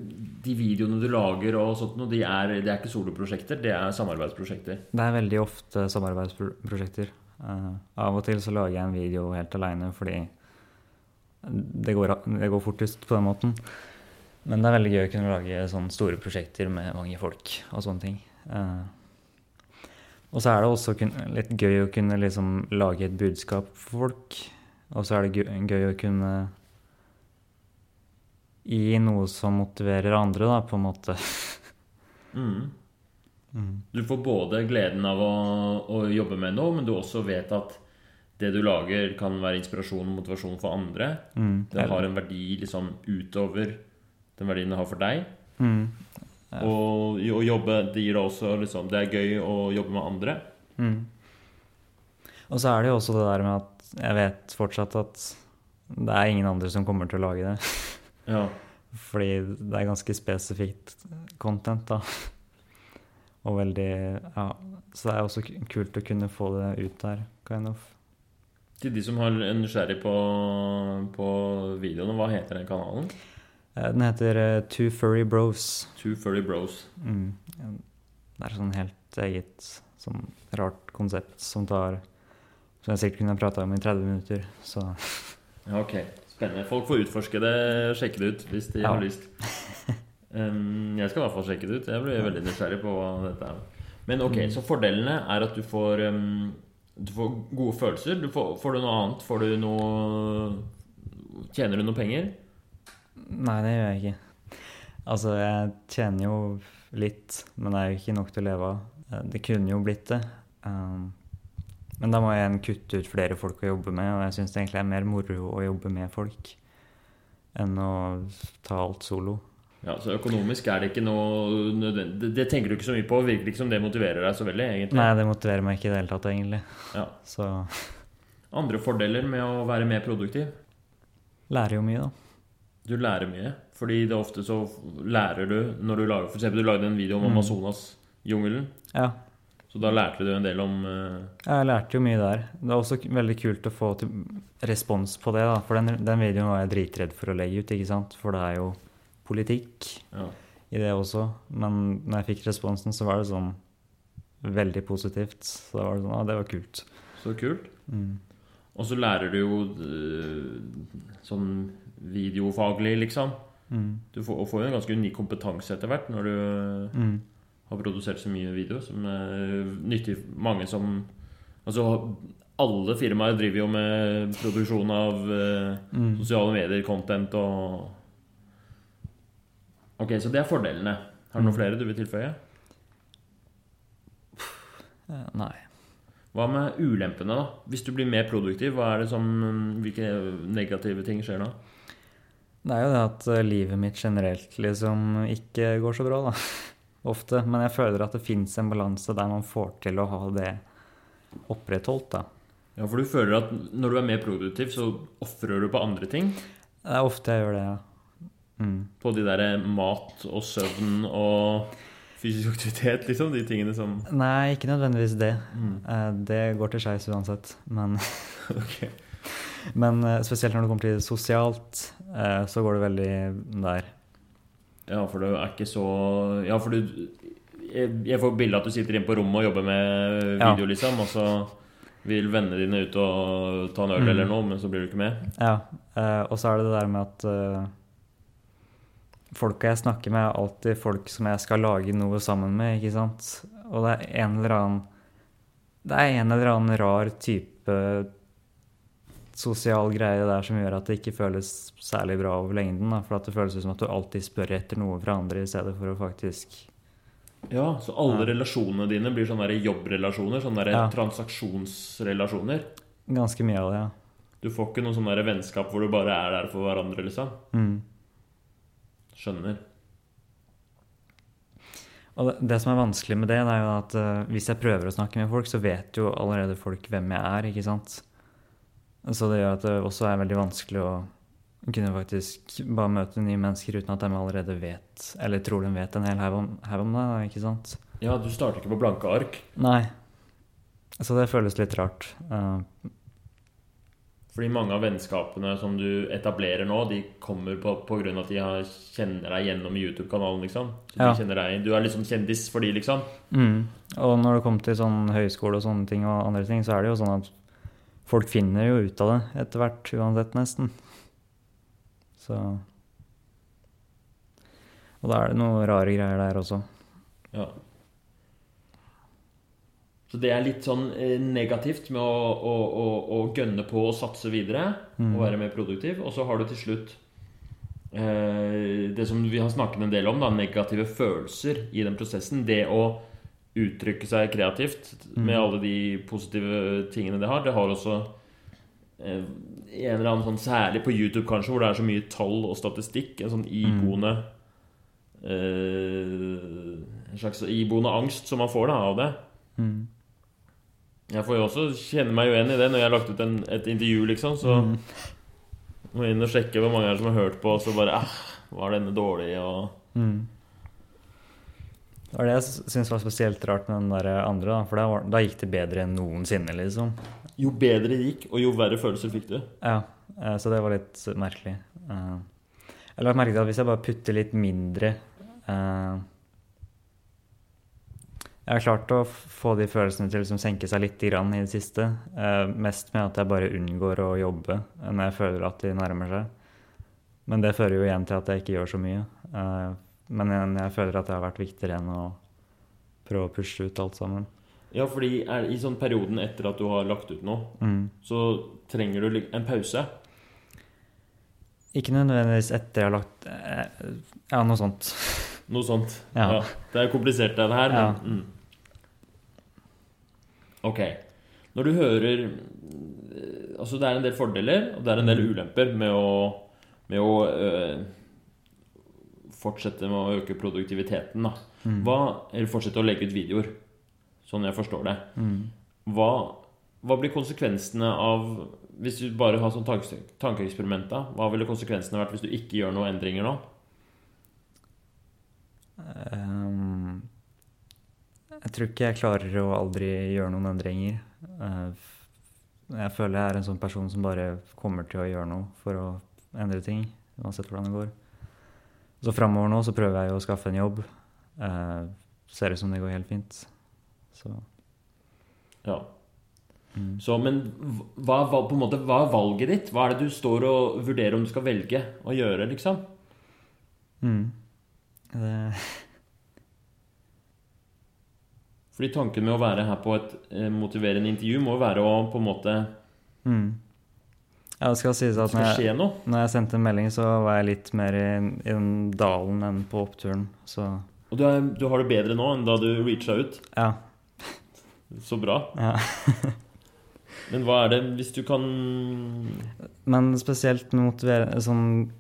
Speaker 2: de videoene du lager og sånt de er, det er ikke soloprosjekter, det er samarbeidsprosjekter.
Speaker 1: Det er veldig ofte samarbeidsprosjekter. Uh, av og til så lager jeg en video helt aleine fordi det går, det går fortest på den måten. Men det er veldig gøy å kunne lage sånne store prosjekter med mange folk og sånne ting. Eh, og så er det også litt gøy å kunne liksom lage et budskap for folk. Og så er det gøy, å kunne gi noe som motiverer andre, da, på en måte.
Speaker 2: Mm.
Speaker 1: Mm.
Speaker 2: Du får både gleden av å, å jobbe med noe, men du også vet at det du lager, kan være inspirasjon og motivasjon for andre.
Speaker 1: Mm.
Speaker 2: Det har en verdi liksom utover den verdien det har for deg.
Speaker 1: Mm. Ja.
Speaker 2: Og å jobbe, det gir deg også liksom Det er gøy å jobbe med andre.
Speaker 1: Mm. Og så er det jo også det der med at jeg vet fortsatt at det er ingen andre som kommer til å lage det.
Speaker 2: Ja.
Speaker 1: Fordi det er ganske spesifikt content, da. Og veldig Ja. Så det er også kult å kunne få det ut der, kind of.
Speaker 2: Til de som har en nysgjerrig på, på videoene, hva heter den kanalen?
Speaker 1: Eh, Den heter eh, Two Furry Bros.
Speaker 2: Two Furry Bros.
Speaker 1: Mm. Det er sånn helt eget sånn rart konsept som tar som jeg sikkert kunne prata om i 30 minutter. Så
Speaker 2: Ja, ok. Spennende. Folk får utforske det, sjekke det ut hvis de
Speaker 1: Ja.
Speaker 2: har lyst. Um, jeg skal i hvert fall sjekke det ut. Jeg blir veldig nysgjerrig på hva dette er. Men ok, så fordelene er at du får um, Du får gode følelser. Du får, får du noe annet? Får du noe Tjener du noe penger?
Speaker 1: Nei, det gjør jeg ikke. Altså, jeg tjener jo litt, men det er jo ikke nok til å leve av. Eh, Det kunne jo blitt det. Um, men da må jeg kutte ut flere folk å jobbe med, og jeg syns det egentlig er mer moro å jobbe med folk enn å ta alt solo.
Speaker 2: Ja, Så økonomisk er det ikke noe nødvendig Det, det tenker du ikke så mye på. Virker ikke som det motiverer deg så veldig, egentlig.
Speaker 1: Nei, det motiverer meg ikke i det hele tatt, egentlig.
Speaker 2: Ja.
Speaker 1: Så
Speaker 2: Andre fordeler med å være mer produktiv?
Speaker 1: lærer jo mye, da.
Speaker 2: Du lærer mye. Fordi det er ofte så lærer du når du lager For eksempel du lagde en video om
Speaker 1: Mm.
Speaker 2: Amazonas-jungelen.
Speaker 1: Ja,
Speaker 2: Så da lærte du en del om uh...
Speaker 1: jeg lærte jo mye der. Det er også veldig kult å få respons på det, da. For den, den videoen var jeg dritredd for å legge ut, ikke sant. For det er jo politikk
Speaker 2: ja.
Speaker 1: i det også. Men når jeg fikk responsen, så var det sånn veldig positivt. Så da var det sånn Ja, det var kult.
Speaker 2: Så kult.
Speaker 1: Mm.
Speaker 2: Og så lærer du jo eh, sånn videofaglig, liksom.
Speaker 1: Mm.
Speaker 2: Du får, får jo en ganske unik kompetanse etter hvert når du
Speaker 1: Mm.
Speaker 2: har produsert så mye video som er nyttig for mange som Altså alle firmaer driver jo med produksjon av eh,
Speaker 1: Mm.
Speaker 2: sosiale medier, content og Ok, så det er fordelene. Har du noen
Speaker 1: Mm.
Speaker 2: flere du vil tilføye?
Speaker 1: Eh, Nei.
Speaker 2: Hva med ulempene, da? Hvis du blir mer produktiv, hva er det som hvilke negative ting skjer da?
Speaker 1: Det er jo det at eh, livet mitt generelt liksom ikke går så bra, da. Ofte. Men jeg føler at det fins en balanse der man får til å ha det opprettholdt, da.
Speaker 2: Ja, for du føler at når du er mer produktiv, så ofrer du på andre ting?
Speaker 1: Det er ofte jeg gjør det, ja. Mm.
Speaker 2: På de derre mat og søvn og fysisk aktivitet, liksom? De tingene som
Speaker 1: Nei, ikke nødvendigvis det.
Speaker 2: mm.
Speaker 1: Eh, Det går til skeis uansett. Men,
Speaker 2: Ok.
Speaker 1: men eh, spesielt når det kommer til sosialt, eh, så går det veldig der.
Speaker 2: Ja, for det er ikke så Ja, for du Jeg får bilde at du sitter inne på rommet og jobber med
Speaker 1: Ja.
Speaker 2: video, liksom, og så vil vennene dine ut og ta en øl
Speaker 1: Mm.
Speaker 2: eller noe, men så blir du ikke med.
Speaker 1: Ja. Og så er det det der med at folka jeg snakker med, er alltid folk som jeg skal lage noe sammen med, ikke sant. Og det er en eller annen Det er en eller annen rar type sosial greie der som gjør at det ikke føles særlig bra over lengden. Da, for at det føles som at du alltid spør etter noe fra andre i stedet for å faktisk
Speaker 2: Ja, Så alle
Speaker 1: Ja.
Speaker 2: relasjonene dine blir sånne der jobbrelasjoner? Sånne
Speaker 1: Ja.
Speaker 2: transaksjonsrelasjoner?
Speaker 1: Ganske mye av det, ja.
Speaker 2: Du får ikke noe sånn vennskap hvor du bare er der for hverandre, liksom?
Speaker 1: Mm.
Speaker 2: Skjønner.
Speaker 1: Og det, som er vanskelig med det, det er jo at uh, hvis jeg prøver å snakke med folk, så vet jo allerede folk hvem jeg er, ikke sant. Så det gjør at det også er veldig vanskelig å kunne faktisk bare møte nye mennesker uten at de allerede vet, eller tror de vet en hel haug om, om deg, ikke sant.
Speaker 2: Ja, du starter ikke på blanke ark.
Speaker 1: Nei. Så det føles litt rart. Eh,
Speaker 2: Fordi mange av vennskapene som du etablerer nå, de kommer på, på grunn av at de har, kjenner deg gjennom YouTube-kanalen, liksom. Så
Speaker 1: Ja.
Speaker 2: de kjenner deg, du er liksom kjendis for de, liksom.
Speaker 1: mm. Og når det kommer til sånn høyskole og sånne ting og andre ting, så er det jo sånn at folk finner jo ut av det etter hvert, uansett, nesten. Så Og da er det noen rare greier der også.
Speaker 2: Ja. Så det er litt sånn eh, negativt med å, å, å, å gønne på å satse videre
Speaker 1: Mm.
Speaker 2: og være mer produktiv. Og så har du til slutt eh, det som vi har snakket en del om, da, negative følelser i den prosessen. Det å uttrykke seg kreativt med
Speaker 1: Mm.
Speaker 2: alle de positive tingene det har. Det har også eh, en eller annen sånn Særlig på YouTube, kanskje, hvor det er så mye tall og statistikk. En sånn iboende eh, En slags iboende angst som man får da av det.
Speaker 1: Mm.
Speaker 2: Jeg får jo også kjenne meg igjen i det når jeg har lagt ut en, et intervju, liksom. Så
Speaker 1: Mm.
Speaker 2: må jeg inn og sjekke hvor mange som har hørt på, og så bare eh, Var denne dårlig? Og
Speaker 1: Mm. Det var det jeg syns var spesielt rart med den der andre, da. For da, var, da gikk det bedre enn noensinne, liksom.
Speaker 2: Jo bedre det gikk, og jo verre følelser fikk du.
Speaker 1: Ja, eh, så det var litt merkelig. Eh, Jeg la merke til at hvis jeg bare putter litt mindre eh, Jeg har klart å få de følelsene til å liksom senke seg litt grann i det siste. Eh, mest med at jeg bare unngår å jobbe når jeg føler at de nærmer seg. Men det fører jo igjen til at jeg ikke gjør så mye. Eh, men jeg føler at det har vært viktigere enn å prøve å pushe ut alt sammen.
Speaker 2: Ja, fordi er, i sånn perioden etter at du har lagt ut noe,
Speaker 1: Mm.
Speaker 2: så trenger du en pause.
Speaker 1: Ikke nødvendigvis etter jeg har lagt eh, Ja, noe sånt.
Speaker 2: Noe sånt.
Speaker 1: Ja.
Speaker 2: Det er komplisert, det her,
Speaker 1: Ja.
Speaker 2: men mm. Ok. Når du hører eh, Altså, det er en del fordeler, og det er en del ulemper med å, med å øh, fortsette med å øke produktiviteten, da.
Speaker 1: Mm.
Speaker 2: Hva, eller fortsette å legge ut videoer, sånn jeg forstår det.
Speaker 1: Mm.
Speaker 2: Hva, hva blir konsekvensene av Hvis du bare har sånn tanke, tankeeksperiment, da? Hva ville konsekvensene vært hvis du ikke gjør noen endringer nå?
Speaker 1: Ehm, jeg tror ikke jeg klarer å aldri gjøre noen endringer. Eh, jeg føler jeg er en sånn person som bare kommer til å gjøre noe for å endre ting, uansett hvordan det går. Så framover nå så prøver jeg å skaffe en jobb. Eh, ser ut som det går helt fint. Så
Speaker 2: Ja.
Speaker 1: mm.
Speaker 2: Så, men hva, på en måte, hva er valget ditt? Hva er det du står og vurderer om du skal velge å gjøre, liksom?
Speaker 1: Mm. Det,
Speaker 2: Fordi tanken med å være her på et eh, motiverende intervju må jo være å på en måte
Speaker 1: mm. Ja, det skal sies at når jeg, når jeg sendte en melding, så var jeg litt mer i, i den dalen enn på oppturen. Så
Speaker 2: Og du, er, du har det bedre nå enn da du reacha ut.
Speaker 1: ja.
Speaker 2: Så bra.
Speaker 1: ja.
Speaker 2: Men hva er det hvis du kan
Speaker 1: Men spesielt med motivere, sånn,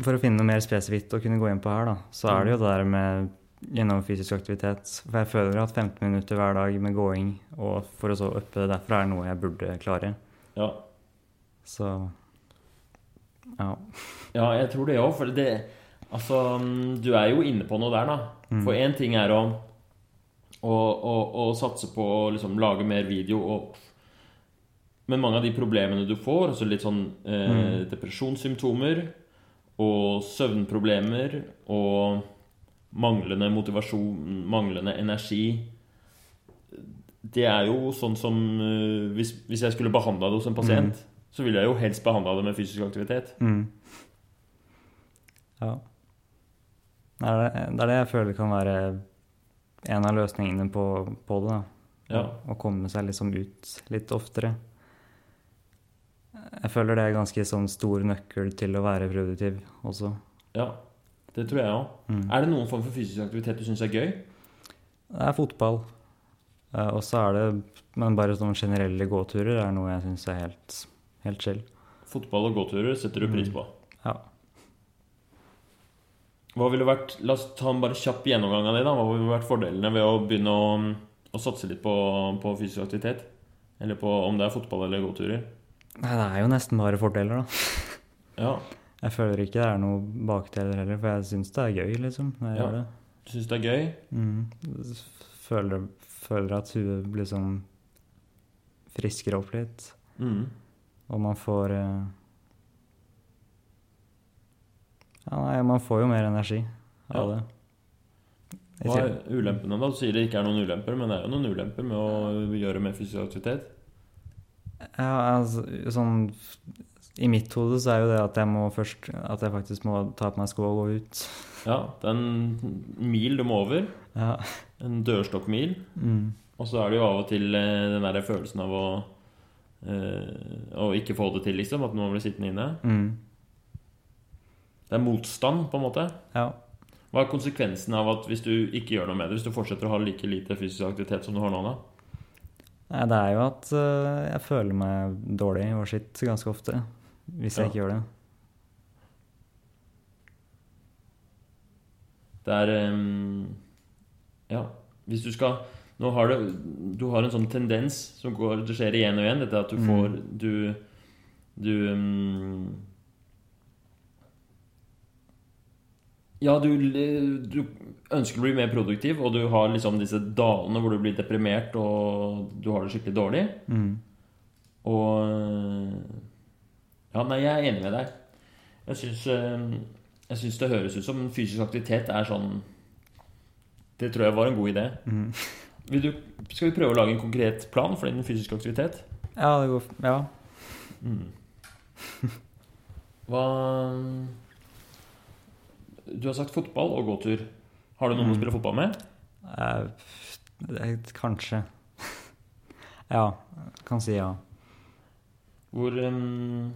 Speaker 1: for å finne noe mer spesifikt å kunne gå inn på her, da, så er det jo det der med gjennom fysisk aktivitet. For jeg føler at 15 minutter hver dag med gåing, og for å så uppe det derfra, er noe jeg burde klare.
Speaker 2: Ja,
Speaker 1: Så ja.
Speaker 2: ja jeg tror det òg, for det Altså, du er jo inne på noe der, da.
Speaker 1: Mm.
Speaker 2: For én ting er å, å, å, å satse på å liksom lage mer video og Men mange av de problemene du får, altså litt sånn eh,
Speaker 1: Mm.
Speaker 2: depresjonssymptomer og søvnproblemer og manglende motivasjon, manglende energi Det er jo sånn som eh, hvis, hvis jeg skulle behandla det hos en pasient, så ville jeg jo helst behandla det med fysisk aktivitet.
Speaker 1: Mm. Ja. Det er det, det er det jeg føler kan være en av løsningene på, på det. da.
Speaker 2: Ja.
Speaker 1: Å komme seg liksom ut litt oftere. Jeg føler det er ganske sånn stor nøkkel til å være produktiv også.
Speaker 2: Ja, det tror jeg òg.
Speaker 1: Mm.
Speaker 2: Er det noen form for fysisk aktivitet du syns er gøy?
Speaker 1: Det er fotball. Eh, og så er det Men bare sånne generelle gåturer er noe jeg syns er helt, helt chill.
Speaker 2: Fotball og gåturer setter du pris
Speaker 1: Mm.
Speaker 2: på.
Speaker 1: Ja.
Speaker 2: Hva ville vært La oss ta en bare kjapp gjennomgang av det. da Hva ville vært fordelene ved å begynne å, å satse litt på, på fysisk aktivitet? Eller på om det er fotball eller gåturer?
Speaker 1: Nei, det er jo nesten bare fordeler, da.
Speaker 2: Ja,
Speaker 1: Jeg føler ikke det er noe bakdeler heller, for jeg syns det er gøy, liksom. Når jeg
Speaker 2: Ja.
Speaker 1: gjør det.
Speaker 2: du syns det er gøy?
Speaker 1: Mm. Føler, føler at huet blir sånn frisker opp litt.
Speaker 2: Mm.
Speaker 1: Og man får eh, Ja, nei, man får jo mer energi av
Speaker 2: Ja.
Speaker 1: det.
Speaker 2: Hva er ulempene, da? Du sier det ikke er noen ulemper, men det er jo noen ulemper med å gjøre mer fysisk aktivitet.
Speaker 1: Ja, altså, sånn I mitt hode så er jo det at jeg må først At jeg faktisk må ta på meg sko og gå ut.
Speaker 2: Ja, det er en mil du må over.
Speaker 1: Ja.
Speaker 2: En dørstokkmil.
Speaker 1: Mm.
Speaker 2: Og så er det jo av og til eh, den der følelsen av å øh, Å ikke få det til, liksom. At noen blir sittende inne.
Speaker 1: Mm.
Speaker 2: Det er motstand, på en måte.
Speaker 1: Ja.
Speaker 2: Hva er konsekvensen av at hvis du ikke gjør noe med det, hvis du fortsetter å ha like lite fysisk aktivitet som du har nå, da?
Speaker 1: Nei, det er jo at eh, jeg føler meg dårlig og skitt ganske ofte. Hvis jeg
Speaker 2: Ja.
Speaker 1: ikke gjør det.
Speaker 2: Det er um, Ja, hvis du skal Nå har du Du har en sånn tendens som går Det skjer igjen og igjen, dette at du
Speaker 1: Mm.
Speaker 2: får Du Du um, Ja, du, du ønsker å bli mer produktiv, og du har liksom disse dalene hvor du blir deprimert og du har det skikkelig dårlig.
Speaker 1: Mm.
Speaker 2: Og Ja, nei, jeg er enig med deg. Jeg syns, eh, det høres ut som fysisk aktivitet er sånn Det tror jeg var en god idé.
Speaker 1: Mm.
Speaker 2: Vil du, skal vi prøve å lage en konkret plan for din fysiske aktivitet?
Speaker 1: Ja, det går Ja.
Speaker 2: Mm. Hva Du har sagt fotball og gåtur. Har du noen å
Speaker 1: Mm.
Speaker 2: spille fotball med?
Speaker 1: Eh, kanskje Ja, kan si ja.
Speaker 2: Hvor um,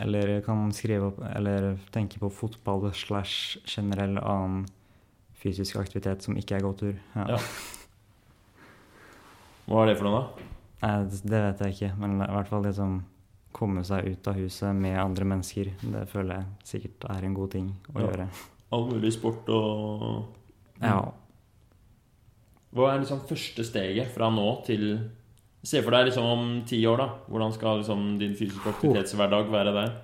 Speaker 1: Eller kan skrive opp Eller tenke på fotball slash generell annen fysisk aktivitet som ikke er gåtur. Ja.
Speaker 2: Ja. Hva er det for noe, da?
Speaker 1: Det vet jeg ikke, men i hvert fall det som komme seg ut av huset med andre mennesker. Det føler jeg sikkert er en god ting å
Speaker 2: Ja.
Speaker 1: gjøre.
Speaker 2: All mulig sport og
Speaker 1: Ja.
Speaker 2: Hva er liksom første steget fra nå til Se for deg liksom om ti år, da. Hvordan skal liksom din fysiske aktivitetshverdag være der?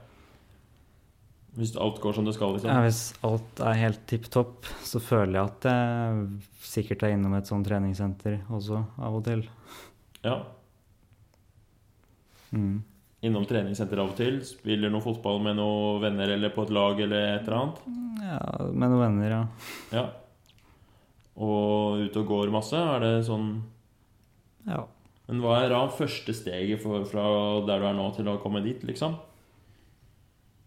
Speaker 2: Hvis alt går som det skal, liksom.
Speaker 1: ja. Hvis alt er helt tipp topp, så føler jeg at jeg sikkert er innom et sånt treningssenter også, av og til.
Speaker 2: Ja.
Speaker 1: Mm.
Speaker 2: Innom treningssenter av og til. Spiller noe fotball med noen venner eller på et lag eller et eller annet.
Speaker 1: Ja, med noen venner, ja.
Speaker 2: Ja. Og ute og går masse. Er det sånn
Speaker 1: ja.
Speaker 2: Men hva er da første steget for, fra der du er nå, til å komme dit, liksom?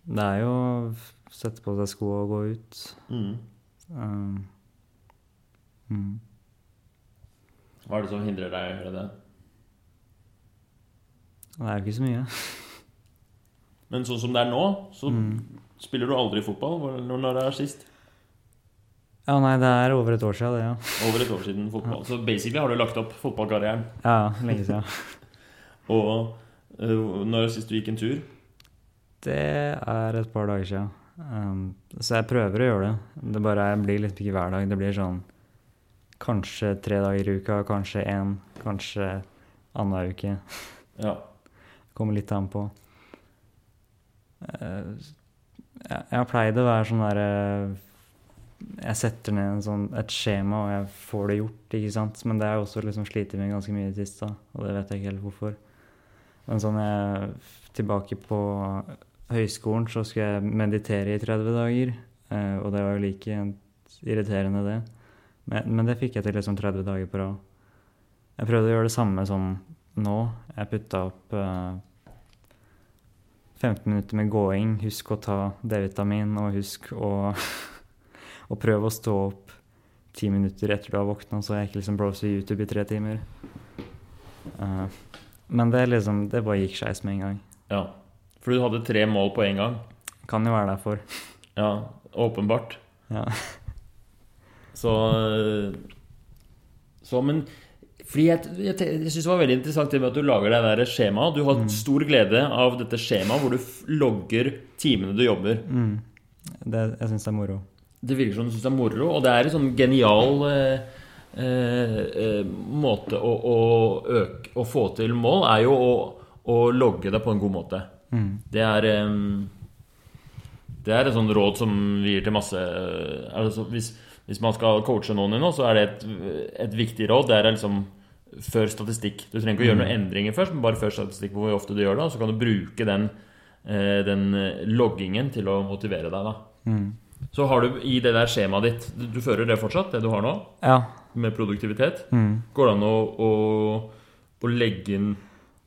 Speaker 1: Det er jo å sette på seg sko og gå ut.
Speaker 2: Mm.
Speaker 1: Um, mm.
Speaker 2: Hva er det som hindrer deg i å gjøre det?
Speaker 1: Det er jo ikke så mye.
Speaker 2: Men sånn som det er nå, så
Speaker 1: Mm.
Speaker 2: spiller du aldri fotball. Når det er sist?
Speaker 1: Ja, nei, det er over et år siden, det, ja.
Speaker 2: Over et år siden fotball. Så basically har du lagt opp fotballkarrieren.
Speaker 1: Ja, lenge siden.
Speaker 2: Og øh, når sist du gikk en tur?
Speaker 1: Det er et par dager siden. Um, så jeg prøver å gjøre det. Det bare blir liksom ikke hver dag. Det blir sånn kanskje tre dager i uka, kanskje én, kanskje annenhver uke.
Speaker 2: Ja.
Speaker 1: Kommer litt an på. Uh, jeg, jeg har pleid å være sånn derre Jeg setter ned sånn, et skjema, og jeg får det gjort, ikke sant. Men det har jeg også liksom slitt med ganske mye i det siste, og det vet jeg ikke helt hvorfor. Men sånn jeg tilbake på høyskolen, så skulle jeg meditere i 30 dager. eh, og det var jo like irriterende, det. Men, men det fikk jeg til liksom 30 dager på rad. Jeg prøvde å gjøre det samme som nå. Jeg putta opp eh, 15 minutter med gåing. Husk å ta D-vitamin, og husk å, å prøve å stå opp ti minutter etter du har våkna, så jeg ikke liksom browser YouTube i tre timer. Uh, men det liksom Det bare gikk skeis med en gang.
Speaker 2: ja. For du hadde tre mål på en gang.
Speaker 1: Kan jo være derfor.
Speaker 2: Ja, åpenbart.
Speaker 1: Ja.
Speaker 2: Så, øh, så Men fordi jeg, jeg, jeg synes det var veldig interessant det med at du lager det der skjemaet. Du har stor glede av dette skjemaet hvor du logger timene du jobber.
Speaker 1: Mm. Det, jeg syns det er moro.
Speaker 2: Det virker som du syns det er moro, og det er en sånn genial eh, eh, eh, måte å, å, øke, å få til mål, er jo å, å logge det på en god måte.
Speaker 1: Mm.
Speaker 2: Det er eh, Det er et sånt råd som vi gir til masse altså hvis, hvis man skal coache noen i noe, så er det et, et viktig råd. Det er liksom før statistikk. Du trenger ikke å gjøre noen endringer først, men bare før statistikk på hvor ofte du gjør det. Og så kan du bruke den, eh, den loggingen til å motivere deg. da
Speaker 1: Mm.
Speaker 2: Så har du i det der skjemaet ditt Du, fører det fortsatt, det du har nå,
Speaker 1: Ja.
Speaker 2: med produktivitet?
Speaker 1: Mm.
Speaker 2: Går det an å, å, å legge inn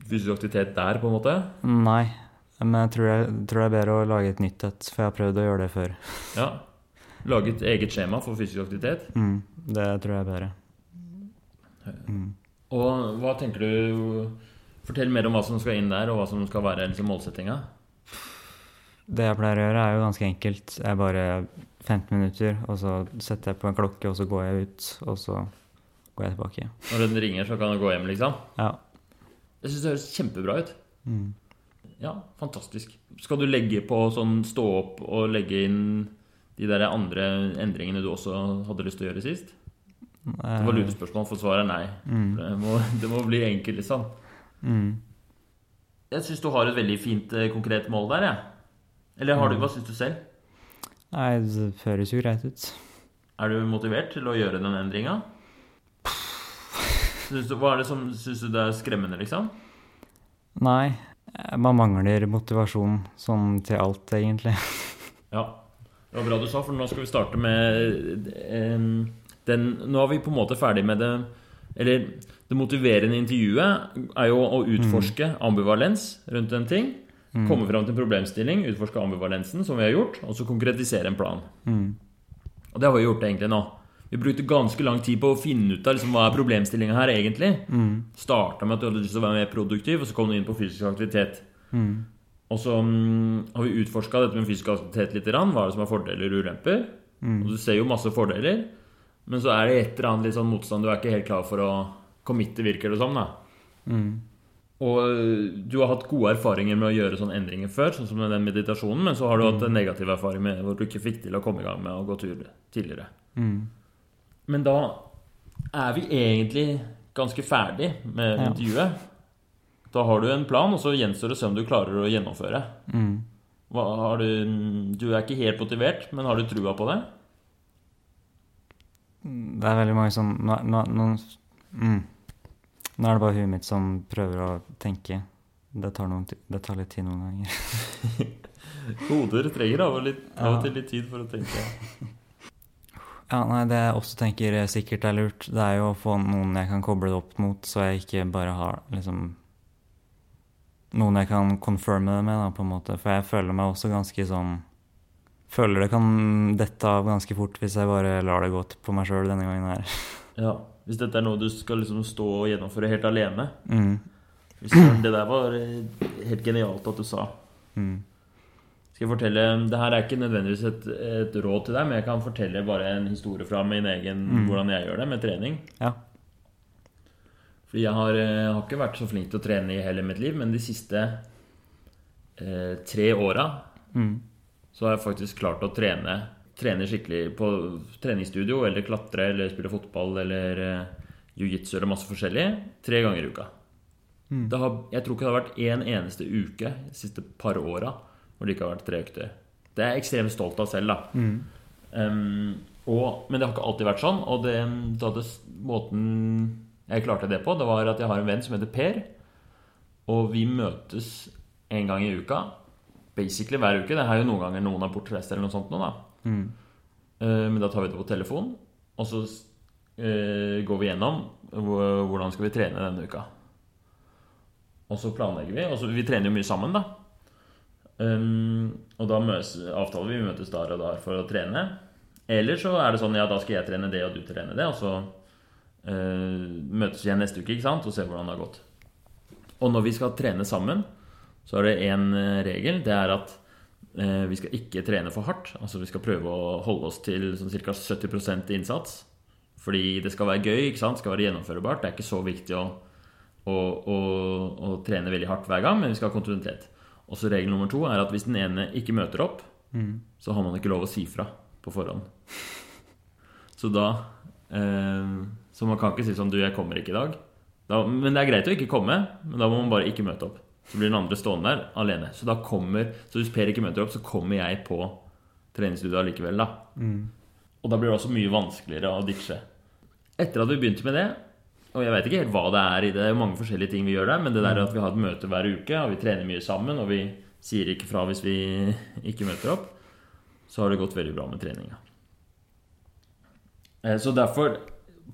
Speaker 2: fysisk aktivitet der, på en måte?
Speaker 1: Nei. Men jeg tror, jeg tror det er bedre å lage et nytt et, for jeg har prøvd å gjøre det før.
Speaker 2: Ja. Lage et eget skjema for fysisk aktivitet?
Speaker 1: Mm. Det tror jeg er bedre. Mm.
Speaker 2: Og hva tenker du Fortell mer om hva som skal inn der, og hva som skal være liksom, målsettinga.
Speaker 1: Det jeg pleier å gjøre, er jo ganske enkelt. Jeg bare 15 minutter, og så setter jeg på en klokke, og så går jeg ut, og så går jeg tilbake.
Speaker 2: Når den ringer, så kan du gå hjem, liksom?
Speaker 1: Ja.
Speaker 2: Jeg syns det høres kjempebra ut.
Speaker 1: Mm.
Speaker 2: Ja, fantastisk. Skal du legge på sånn stå opp og legge inn de der andre endringene du også hadde lyst til å gjøre sist? Det var lurespørsmål, for svaret er nei.
Speaker 1: Mm.
Speaker 2: Det, må, det må bli enkelt, liksom.
Speaker 1: Mm.
Speaker 2: Jeg syns du har et veldig fint, eh, konkret mål der, jeg. Eller har du, hva syns du selv?
Speaker 1: Nei, det høres jo greit ut.
Speaker 2: Er du motivert til å gjøre den endringa? Hva er det som syns du det er skremmende, liksom?
Speaker 1: Nei, man mangler motivasjon sånn til alt, egentlig.
Speaker 2: Ja. Det var bra du sa, for nå skal vi starte med eh, den Nå er vi på en måte ferdig med det Eller det motiverende intervjuet er jo å utforske ambivalens rundt en ting. Komme fram til en problemstilling, utforske ambivalensen, som vi har gjort, og så konkretisere en plan.
Speaker 1: Mm.
Speaker 2: Og det har vi gjort egentlig nå. Vi brukte ganske lang tid på å finne ut av liksom, hva er problemstillinga her egentlig.
Speaker 1: Mm.
Speaker 2: Starta med at du hadde lyst til å være mer produktiv, og så kom du inn på fysisk aktivitet.
Speaker 1: Mm.
Speaker 2: Og så um, har vi utforska dette med fysisk aktivitet litt. Hva er det som er fordeler og ulemper?
Speaker 1: Mm.
Speaker 2: Og du ser jo masse fordeler, men så er det et eller annet litt sånn motstand. Du er ikke helt klar for å committe, virker det som. da
Speaker 1: Mm.
Speaker 2: Og øh, du har hatt gode erfaringer med å gjøre sånne endringer før, sånn som med den meditasjonen, men så har du hatt en negativ erfaring med hvor du ikke fikk til å komme i gang med å gå tur tidligere.
Speaker 1: Mm.
Speaker 2: Men da er vi egentlig ganske ferdig med
Speaker 1: Ja.
Speaker 2: intervjuet. Da har du en plan, og så gjenstår det å se om du klarer å gjennomføre.
Speaker 1: Mm.
Speaker 2: Hva har du, du er ikke helt motivert, men har du trua på det?
Speaker 1: Det er veldig mange som nå, nå, nå, mm. Nå er det bare huet mitt som prøver å tenke. Det tar, noen, det tar litt tid noen ganger.
Speaker 2: Hoder trenger av og, litt, av og til litt tid for å tenke.
Speaker 1: Ja, nei, Det jeg også tenker sikkert er lurt, det er jo å få noen jeg kan koble det opp mot, så jeg ikke bare har liksom Noen jeg kan confirme det med, da, på en måte. For jeg føler meg også ganske sånn Føler det kan dette av ganske fort hvis jeg bare lar det gå på meg sjøl denne gangen her.
Speaker 2: Ja, Hvis dette er noe du skal liksom stå og gjennomføre helt alene.
Speaker 1: Mm.
Speaker 2: Hvis det der var eh, helt genialt at du sa.
Speaker 1: Mm.
Speaker 2: Skal jeg fortelle, Det her er ikke nødvendigvis et, et råd til deg, men jeg kan fortelle bare en historie fra min egen
Speaker 1: Mm.
Speaker 2: hvordan jeg gjør det med trening.
Speaker 1: Ja.
Speaker 2: Fordi jeg har, jeg har ikke vært så flink til å trene i hele mitt liv, men de siste eh, tre åra
Speaker 1: Mm.
Speaker 2: så har jeg faktisk klart å trene, trene skikkelig på treningsstudio, eller klatre, eller spille fotball, eller eh, jiu-jitsu, eller masse forskjellig, tre ganger i uka.
Speaker 1: Mm.
Speaker 2: Det har, jeg tror ikke det har vært én eneste uke de siste par åra hvor det ikke har vært tre økter. Det er jeg ekstremt stolt av selv, da.
Speaker 1: Mm.
Speaker 2: Um, og, men det har ikke alltid vært sånn. Og det, det, måten jeg klarte det på, det var at jeg har en venn som heter Per. Og vi møtes en gang i uka. Basically hver uke. Det er jo noen ganger noen har bortreist eller noe sånt. Nå, da.
Speaker 1: Mm.
Speaker 2: Eh, Men da tar vi det på telefon, og så eh, går vi gjennom hvordan skal vi trene denne uka. Og så planlegger vi. Og så, vi trener jo mye sammen, da. Um, og da møs, avtaler vi vi møtes der og der for å trene. Eller så er det sånn ja, da skal jeg trene det, og du trene det. Og så uh, møtes vi igjen neste uke ikke sant? og ser hvordan det har gått. Og når vi skal trene sammen, så er det én regel. Det er at vi skal ikke trene for hardt. Altså vi skal prøve å holde oss til sånn ca. 70% innsats. Fordi det skal være gøy, ikke sant? det skal være gjennomførbart. Det er ikke så viktig å, å, å, å trene veldig hardt hver gang, men vi skal ha kontinuitet. Og så regel nummer to er at hvis den ene ikke møter opp,
Speaker 1: Mm.
Speaker 2: så har man ikke lov å si fra på forhånd. Så da eh, Så man kan ikke si sånn Du, jeg kommer ikke i dag. Da, men det er greit å ikke komme, men da må man bare ikke møte opp. Så blir den andre stående der alene. Så da kommer Så hvis Per ikke møter opp, så kommer jeg på treningsstudioet allikevel, da.
Speaker 1: Mm.
Speaker 2: Og da blir det også mye vanskeligere å ditche. Etter at vi begynte med det, og jeg vet ikke helt hva det er i det, det er mange forskjellige ting vi gjør der, men det der at vi har et møte hver uke, og vi trener mye sammen, og vi sier ikke fra hvis vi ikke møter opp, så har det gått veldig bra med treninga. Eh, Så derfor,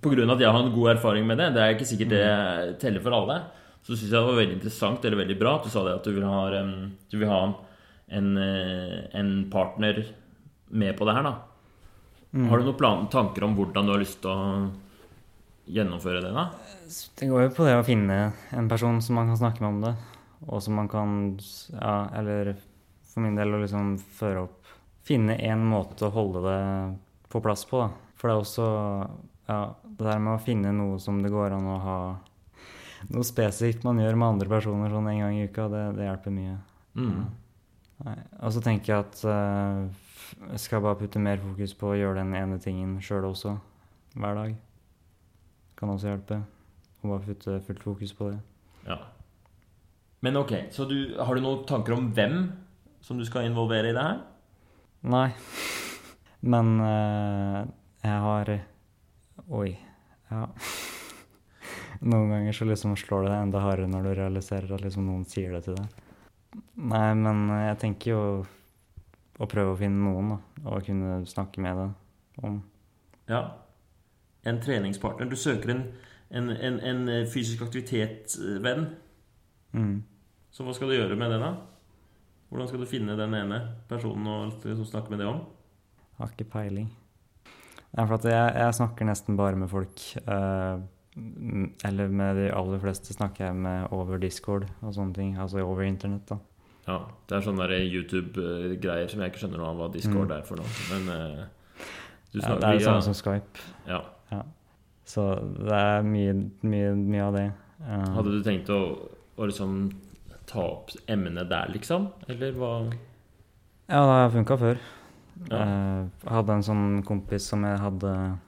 Speaker 2: pga. at jeg har en god erfaring med det, det er ikke sikkert det teller for alle, så syns jeg det var veldig interessant eller veldig bra at du sa det at du vil ha, um, du vil ha en, eh, en partner med på det her, da. Har du noen plan, tanker om hvordan du har lyst til å gjennomføre det? da?
Speaker 1: Det går jo på det å finne en person som man kan snakke med om det, og som man kan Ja, eller for min del å liksom føre opp Finne en måte å holde det på plass på, da. For det er også Ja, det der med å finne noe som det går an å ha Noe spesifikt man gjør med andre personer sånn en gang i uka, det, det hjelper mye.
Speaker 2: Mm.
Speaker 1: Og så tenker jeg at eh, jeg skal bare putte mer fokus på å gjøre den ene tingen sjøl også, hver dag. Kan også hjelpe. Og bare putte fullt fokus på det.
Speaker 2: Ja. Men ok, så du, har du noen tanker om hvem som du skal involvere i det her?
Speaker 1: Nei. Men uh, jeg har Oi. Ja. Noen ganger så liksom slår det deg enda hardere når du realiserer at liksom noen sier det til deg. Nei, men jeg tenker jo å prøve å finne noen, da. Og kunne snakke med det om.
Speaker 2: Ja. En treningspartner. Du søker en, en, en, en fysisk aktivitet-venn.
Speaker 1: Mm.
Speaker 2: Så hva skal du gjøre med det, da? Hvordan skal du finne den ene personen og liksom snakke med det om?
Speaker 1: Har ikke peiling. Nei, for at jeg, jeg snakker nesten bare med folk. eh, m- eller med de aller fleste snakker jeg med over Discord og sånne ting. Altså over internett, da.
Speaker 2: Ja, Det er sånne YouTube-greier som jeg ikke skjønner noe av hva Discord
Speaker 1: Mm.
Speaker 2: er for noe. Men uh, du
Speaker 1: Ja, det er det samme ja. som Skype.
Speaker 2: ja.
Speaker 1: Så det er mye, mye, mye av det. Eh,
Speaker 2: Hadde du tenkt å, å liksom ta opp emnet der, liksom? Eller hva?
Speaker 1: Ja, det har funka før.
Speaker 2: Ja.
Speaker 1: Eh, Jeg hadde en sånn kompis som jeg hadde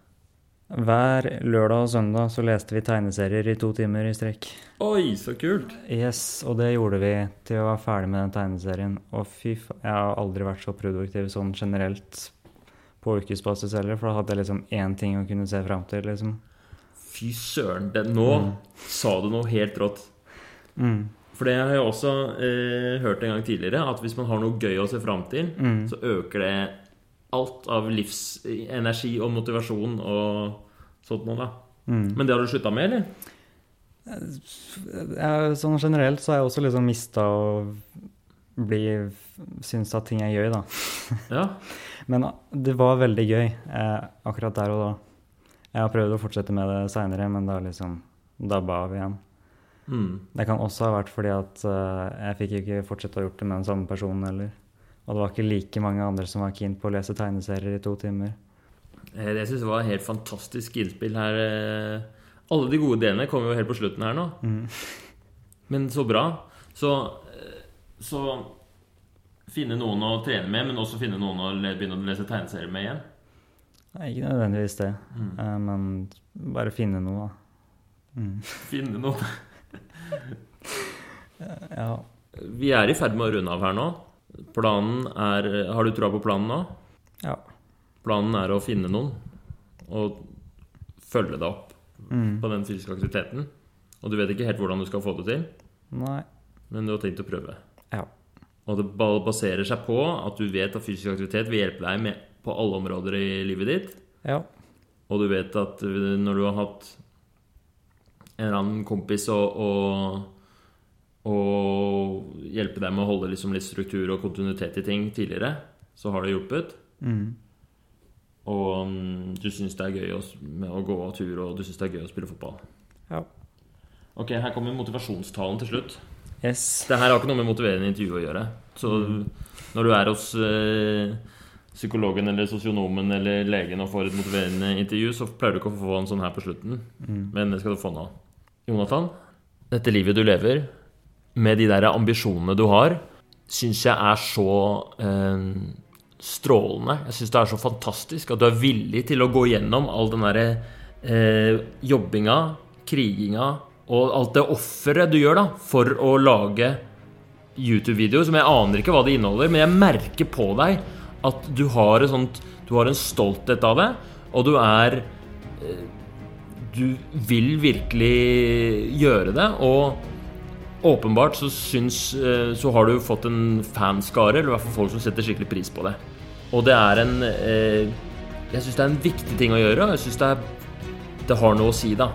Speaker 1: Hver lørdag og søndag så leste vi tegneserier i to timer i strekk.
Speaker 2: Oi, så kult!
Speaker 1: Yes, og det gjorde vi til å være ferdig med den tegneserien. Og fy faen, jeg har aldri vært så produktiv sånn generelt på ukesbasis heller, for da hadde jeg liksom én ting å kunne se fram til, liksom.
Speaker 2: Fy søren, det, nå
Speaker 1: Mm.
Speaker 2: sa du noe helt rått.
Speaker 1: Mm.
Speaker 2: For det har jeg også eh, hørt en gang tidligere, at hvis man har noe gøy å se fram til,
Speaker 1: Mm.
Speaker 2: så øker det alt av livsenergi og motivasjon og sånt noe, da.
Speaker 1: Mm.
Speaker 2: Men det har du slutta med, eller?
Speaker 1: Jeg, sånn generelt så har jeg også liksom mista å bli Synes at ting er gøy, da.
Speaker 2: Ja.
Speaker 1: Men det var veldig gøy eh, akkurat der og da. Jeg har prøvd å fortsette med det seinere, men da liksom dabba av igjen.
Speaker 2: Mm.
Speaker 1: Det kan også ha vært fordi at eh, jeg fikk ikke fortsette å gjort det med den samme personen heller. Og det var ikke like mange andre som var keen på å lese tegneserier i to timer.
Speaker 2: Det Jeg syns det var helt fantastisk innspill her. eh. Alle de gode delene kommer jo helt på slutten her nå.
Speaker 1: Mm.
Speaker 2: Men så bra. Så, eh, så finne noen å trene med, men også finne noen å begynne å lese tegneserier med igjen.
Speaker 1: Nei, ikke nødvendigvis det,
Speaker 2: Mm.
Speaker 1: eh, men bare finne noe, da. Mm.
Speaker 2: Finne noe.
Speaker 1: Ja.
Speaker 2: Vi er i ferd med å runde av her nå. Planen er Har du trua på planen nå?
Speaker 1: ja.
Speaker 2: Planen er å finne noen og følge deg opp
Speaker 1: Mm.
Speaker 2: på den fysiske aktiviteten. Og du vet ikke helt hvordan du skal få det til,
Speaker 1: Nei.
Speaker 2: men du har tenkt å prøve.
Speaker 1: Ja.
Speaker 2: Og det baserer seg på at du vet at fysisk aktivitet vil hjelpe deg med på alle områder i livet ditt.
Speaker 1: Ja.
Speaker 2: Og du vet at når du har hatt en eller annen kompis og, og, og hjelpe deg med å holde liksom litt struktur og kontinuitet i ting tidligere, så har det hjulpet.
Speaker 1: Mm.
Speaker 2: Og um, du syns det er gøy å, med å gå tur, og du syns det er gøy å spille fotball.
Speaker 1: Ja.
Speaker 2: Ok, her kommer motivasjonstalen til slutt.
Speaker 1: Yes.
Speaker 2: Det her har ikke noe med motiverende intervju å gjøre. Så når du er hos øh, psykologen eller sosionomen eller legen og får et motiverende intervju, så pleier du ikke å få en sånn her på slutten.
Speaker 1: Mm.
Speaker 2: Men det skal du få nå. Jonathan, dette livet du lever, med de der ambisjonene du har, syns jeg er så eh, strålende. Jeg syns det er så fantastisk at du er villig til å gå gjennom all den derre eh, jobbinga, kriginga og alt det offeret du gjør da for å lage YouTube-videoer som jeg aner ikke hva det inneholder, men jeg merker på deg at du har, sånt, du har en stolthet av det, og du er eh, Du vil virkelig gjøre det, og åpenbart så syns eh, Så har du fått en fanskare, eller i hvert fall folk som setter skikkelig pris på det. Og det er en eh, Jeg syns det er en viktig ting å gjøre, jeg syns det, det har noe å si, da.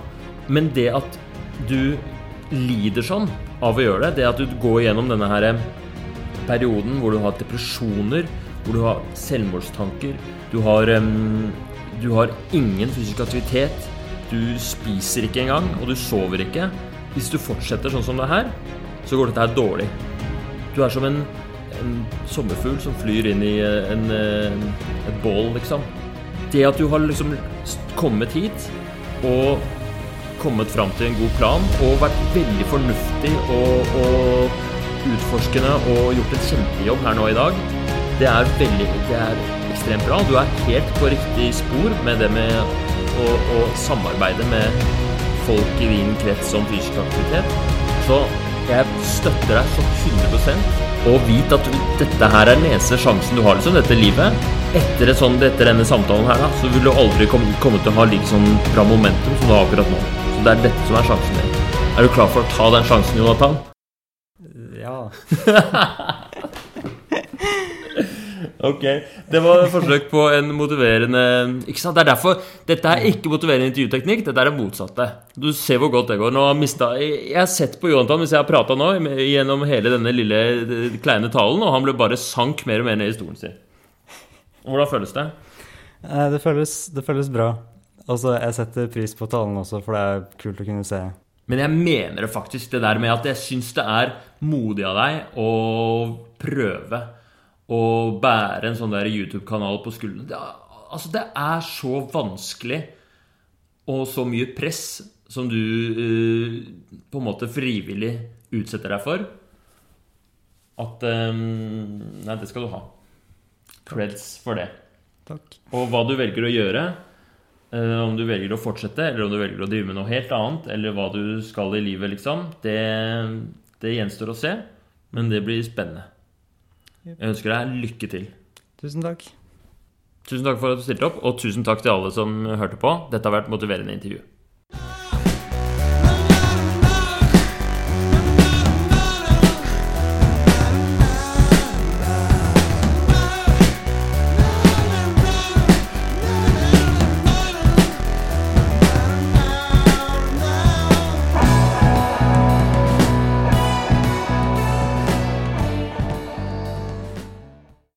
Speaker 2: Men det at du lider sånn av å gjøre det, det at du går gjennom denne her perioden hvor du har depresjoner, hvor du har selvmordstanker, du har, du har ingen fysisk aktivitet, du spiser ikke engang, og du sover ikke. Hvis du fortsetter sånn som det her, så går dette her dårlig. Du er som en, en sommerfugl som flyr inn i en, en, eh, et bål, liksom. Det at du har liksom kommet hit og kommet fram til en god plan og vært veldig fornuftig og, og utforskende og gjort en kjempejobb her nå i dag, det er veldig Det er ekstremt bra. Du er helt på riktig spor med det med å, å samarbeide med folk i din krets om fysisk aktivitet. Så jeg støtter deg så 100 Og vit at dette her er den eneste sjansen du har, liksom, dette livet. Etter, et sånt, etter denne samtalen her, da, så vil du aldri komme, komme til å ha like sånn bra momentum som du har akkurat nå. Så det er dette som er sjansen din. Er du klar for å ta den sjansen, Jonathan?
Speaker 1: Ja.
Speaker 2: Ok, Det var et forsøk på en motiverende Ikke sant, det er derfor Dette er ikke motiverende intervjuteknikk, dette er det motsatte. Du ser hvor godt det går. Nå har mistet, jeg har sett på Jonathan hvis jeg har prata nå gjennom hele denne lille kleine talen, og han ble bare sank mer og mer ned i stolen sin. Hvordan føles det?
Speaker 1: Eh, det føles, det føles bra. Altså, jeg setter pris på talen også, for det er kult å kunne se.
Speaker 2: Men jeg mener det faktisk, det der med at jeg syns det er modig av deg å prøve å bære en sånn der YouTube-kanal på skuldrene. Det, altså, det er så vanskelig og så mye press som du uh, på en måte frivillig utsetter deg for, at um, Nei, det skal du ha. Creds for det.
Speaker 1: Takk.
Speaker 2: Og hva du velger å gjøre, uh, om du velger å fortsette, eller om du velger å drive med noe helt annet, eller hva du skal i livet, liksom, det, det gjenstår å se. Men det blir spennende. Jeg ønsker deg lykke til.
Speaker 1: Tusen takk.
Speaker 2: Tusen takk for at du stilte opp, og tusen takk til alle som hørte på. Dette har vært motiverende intervju.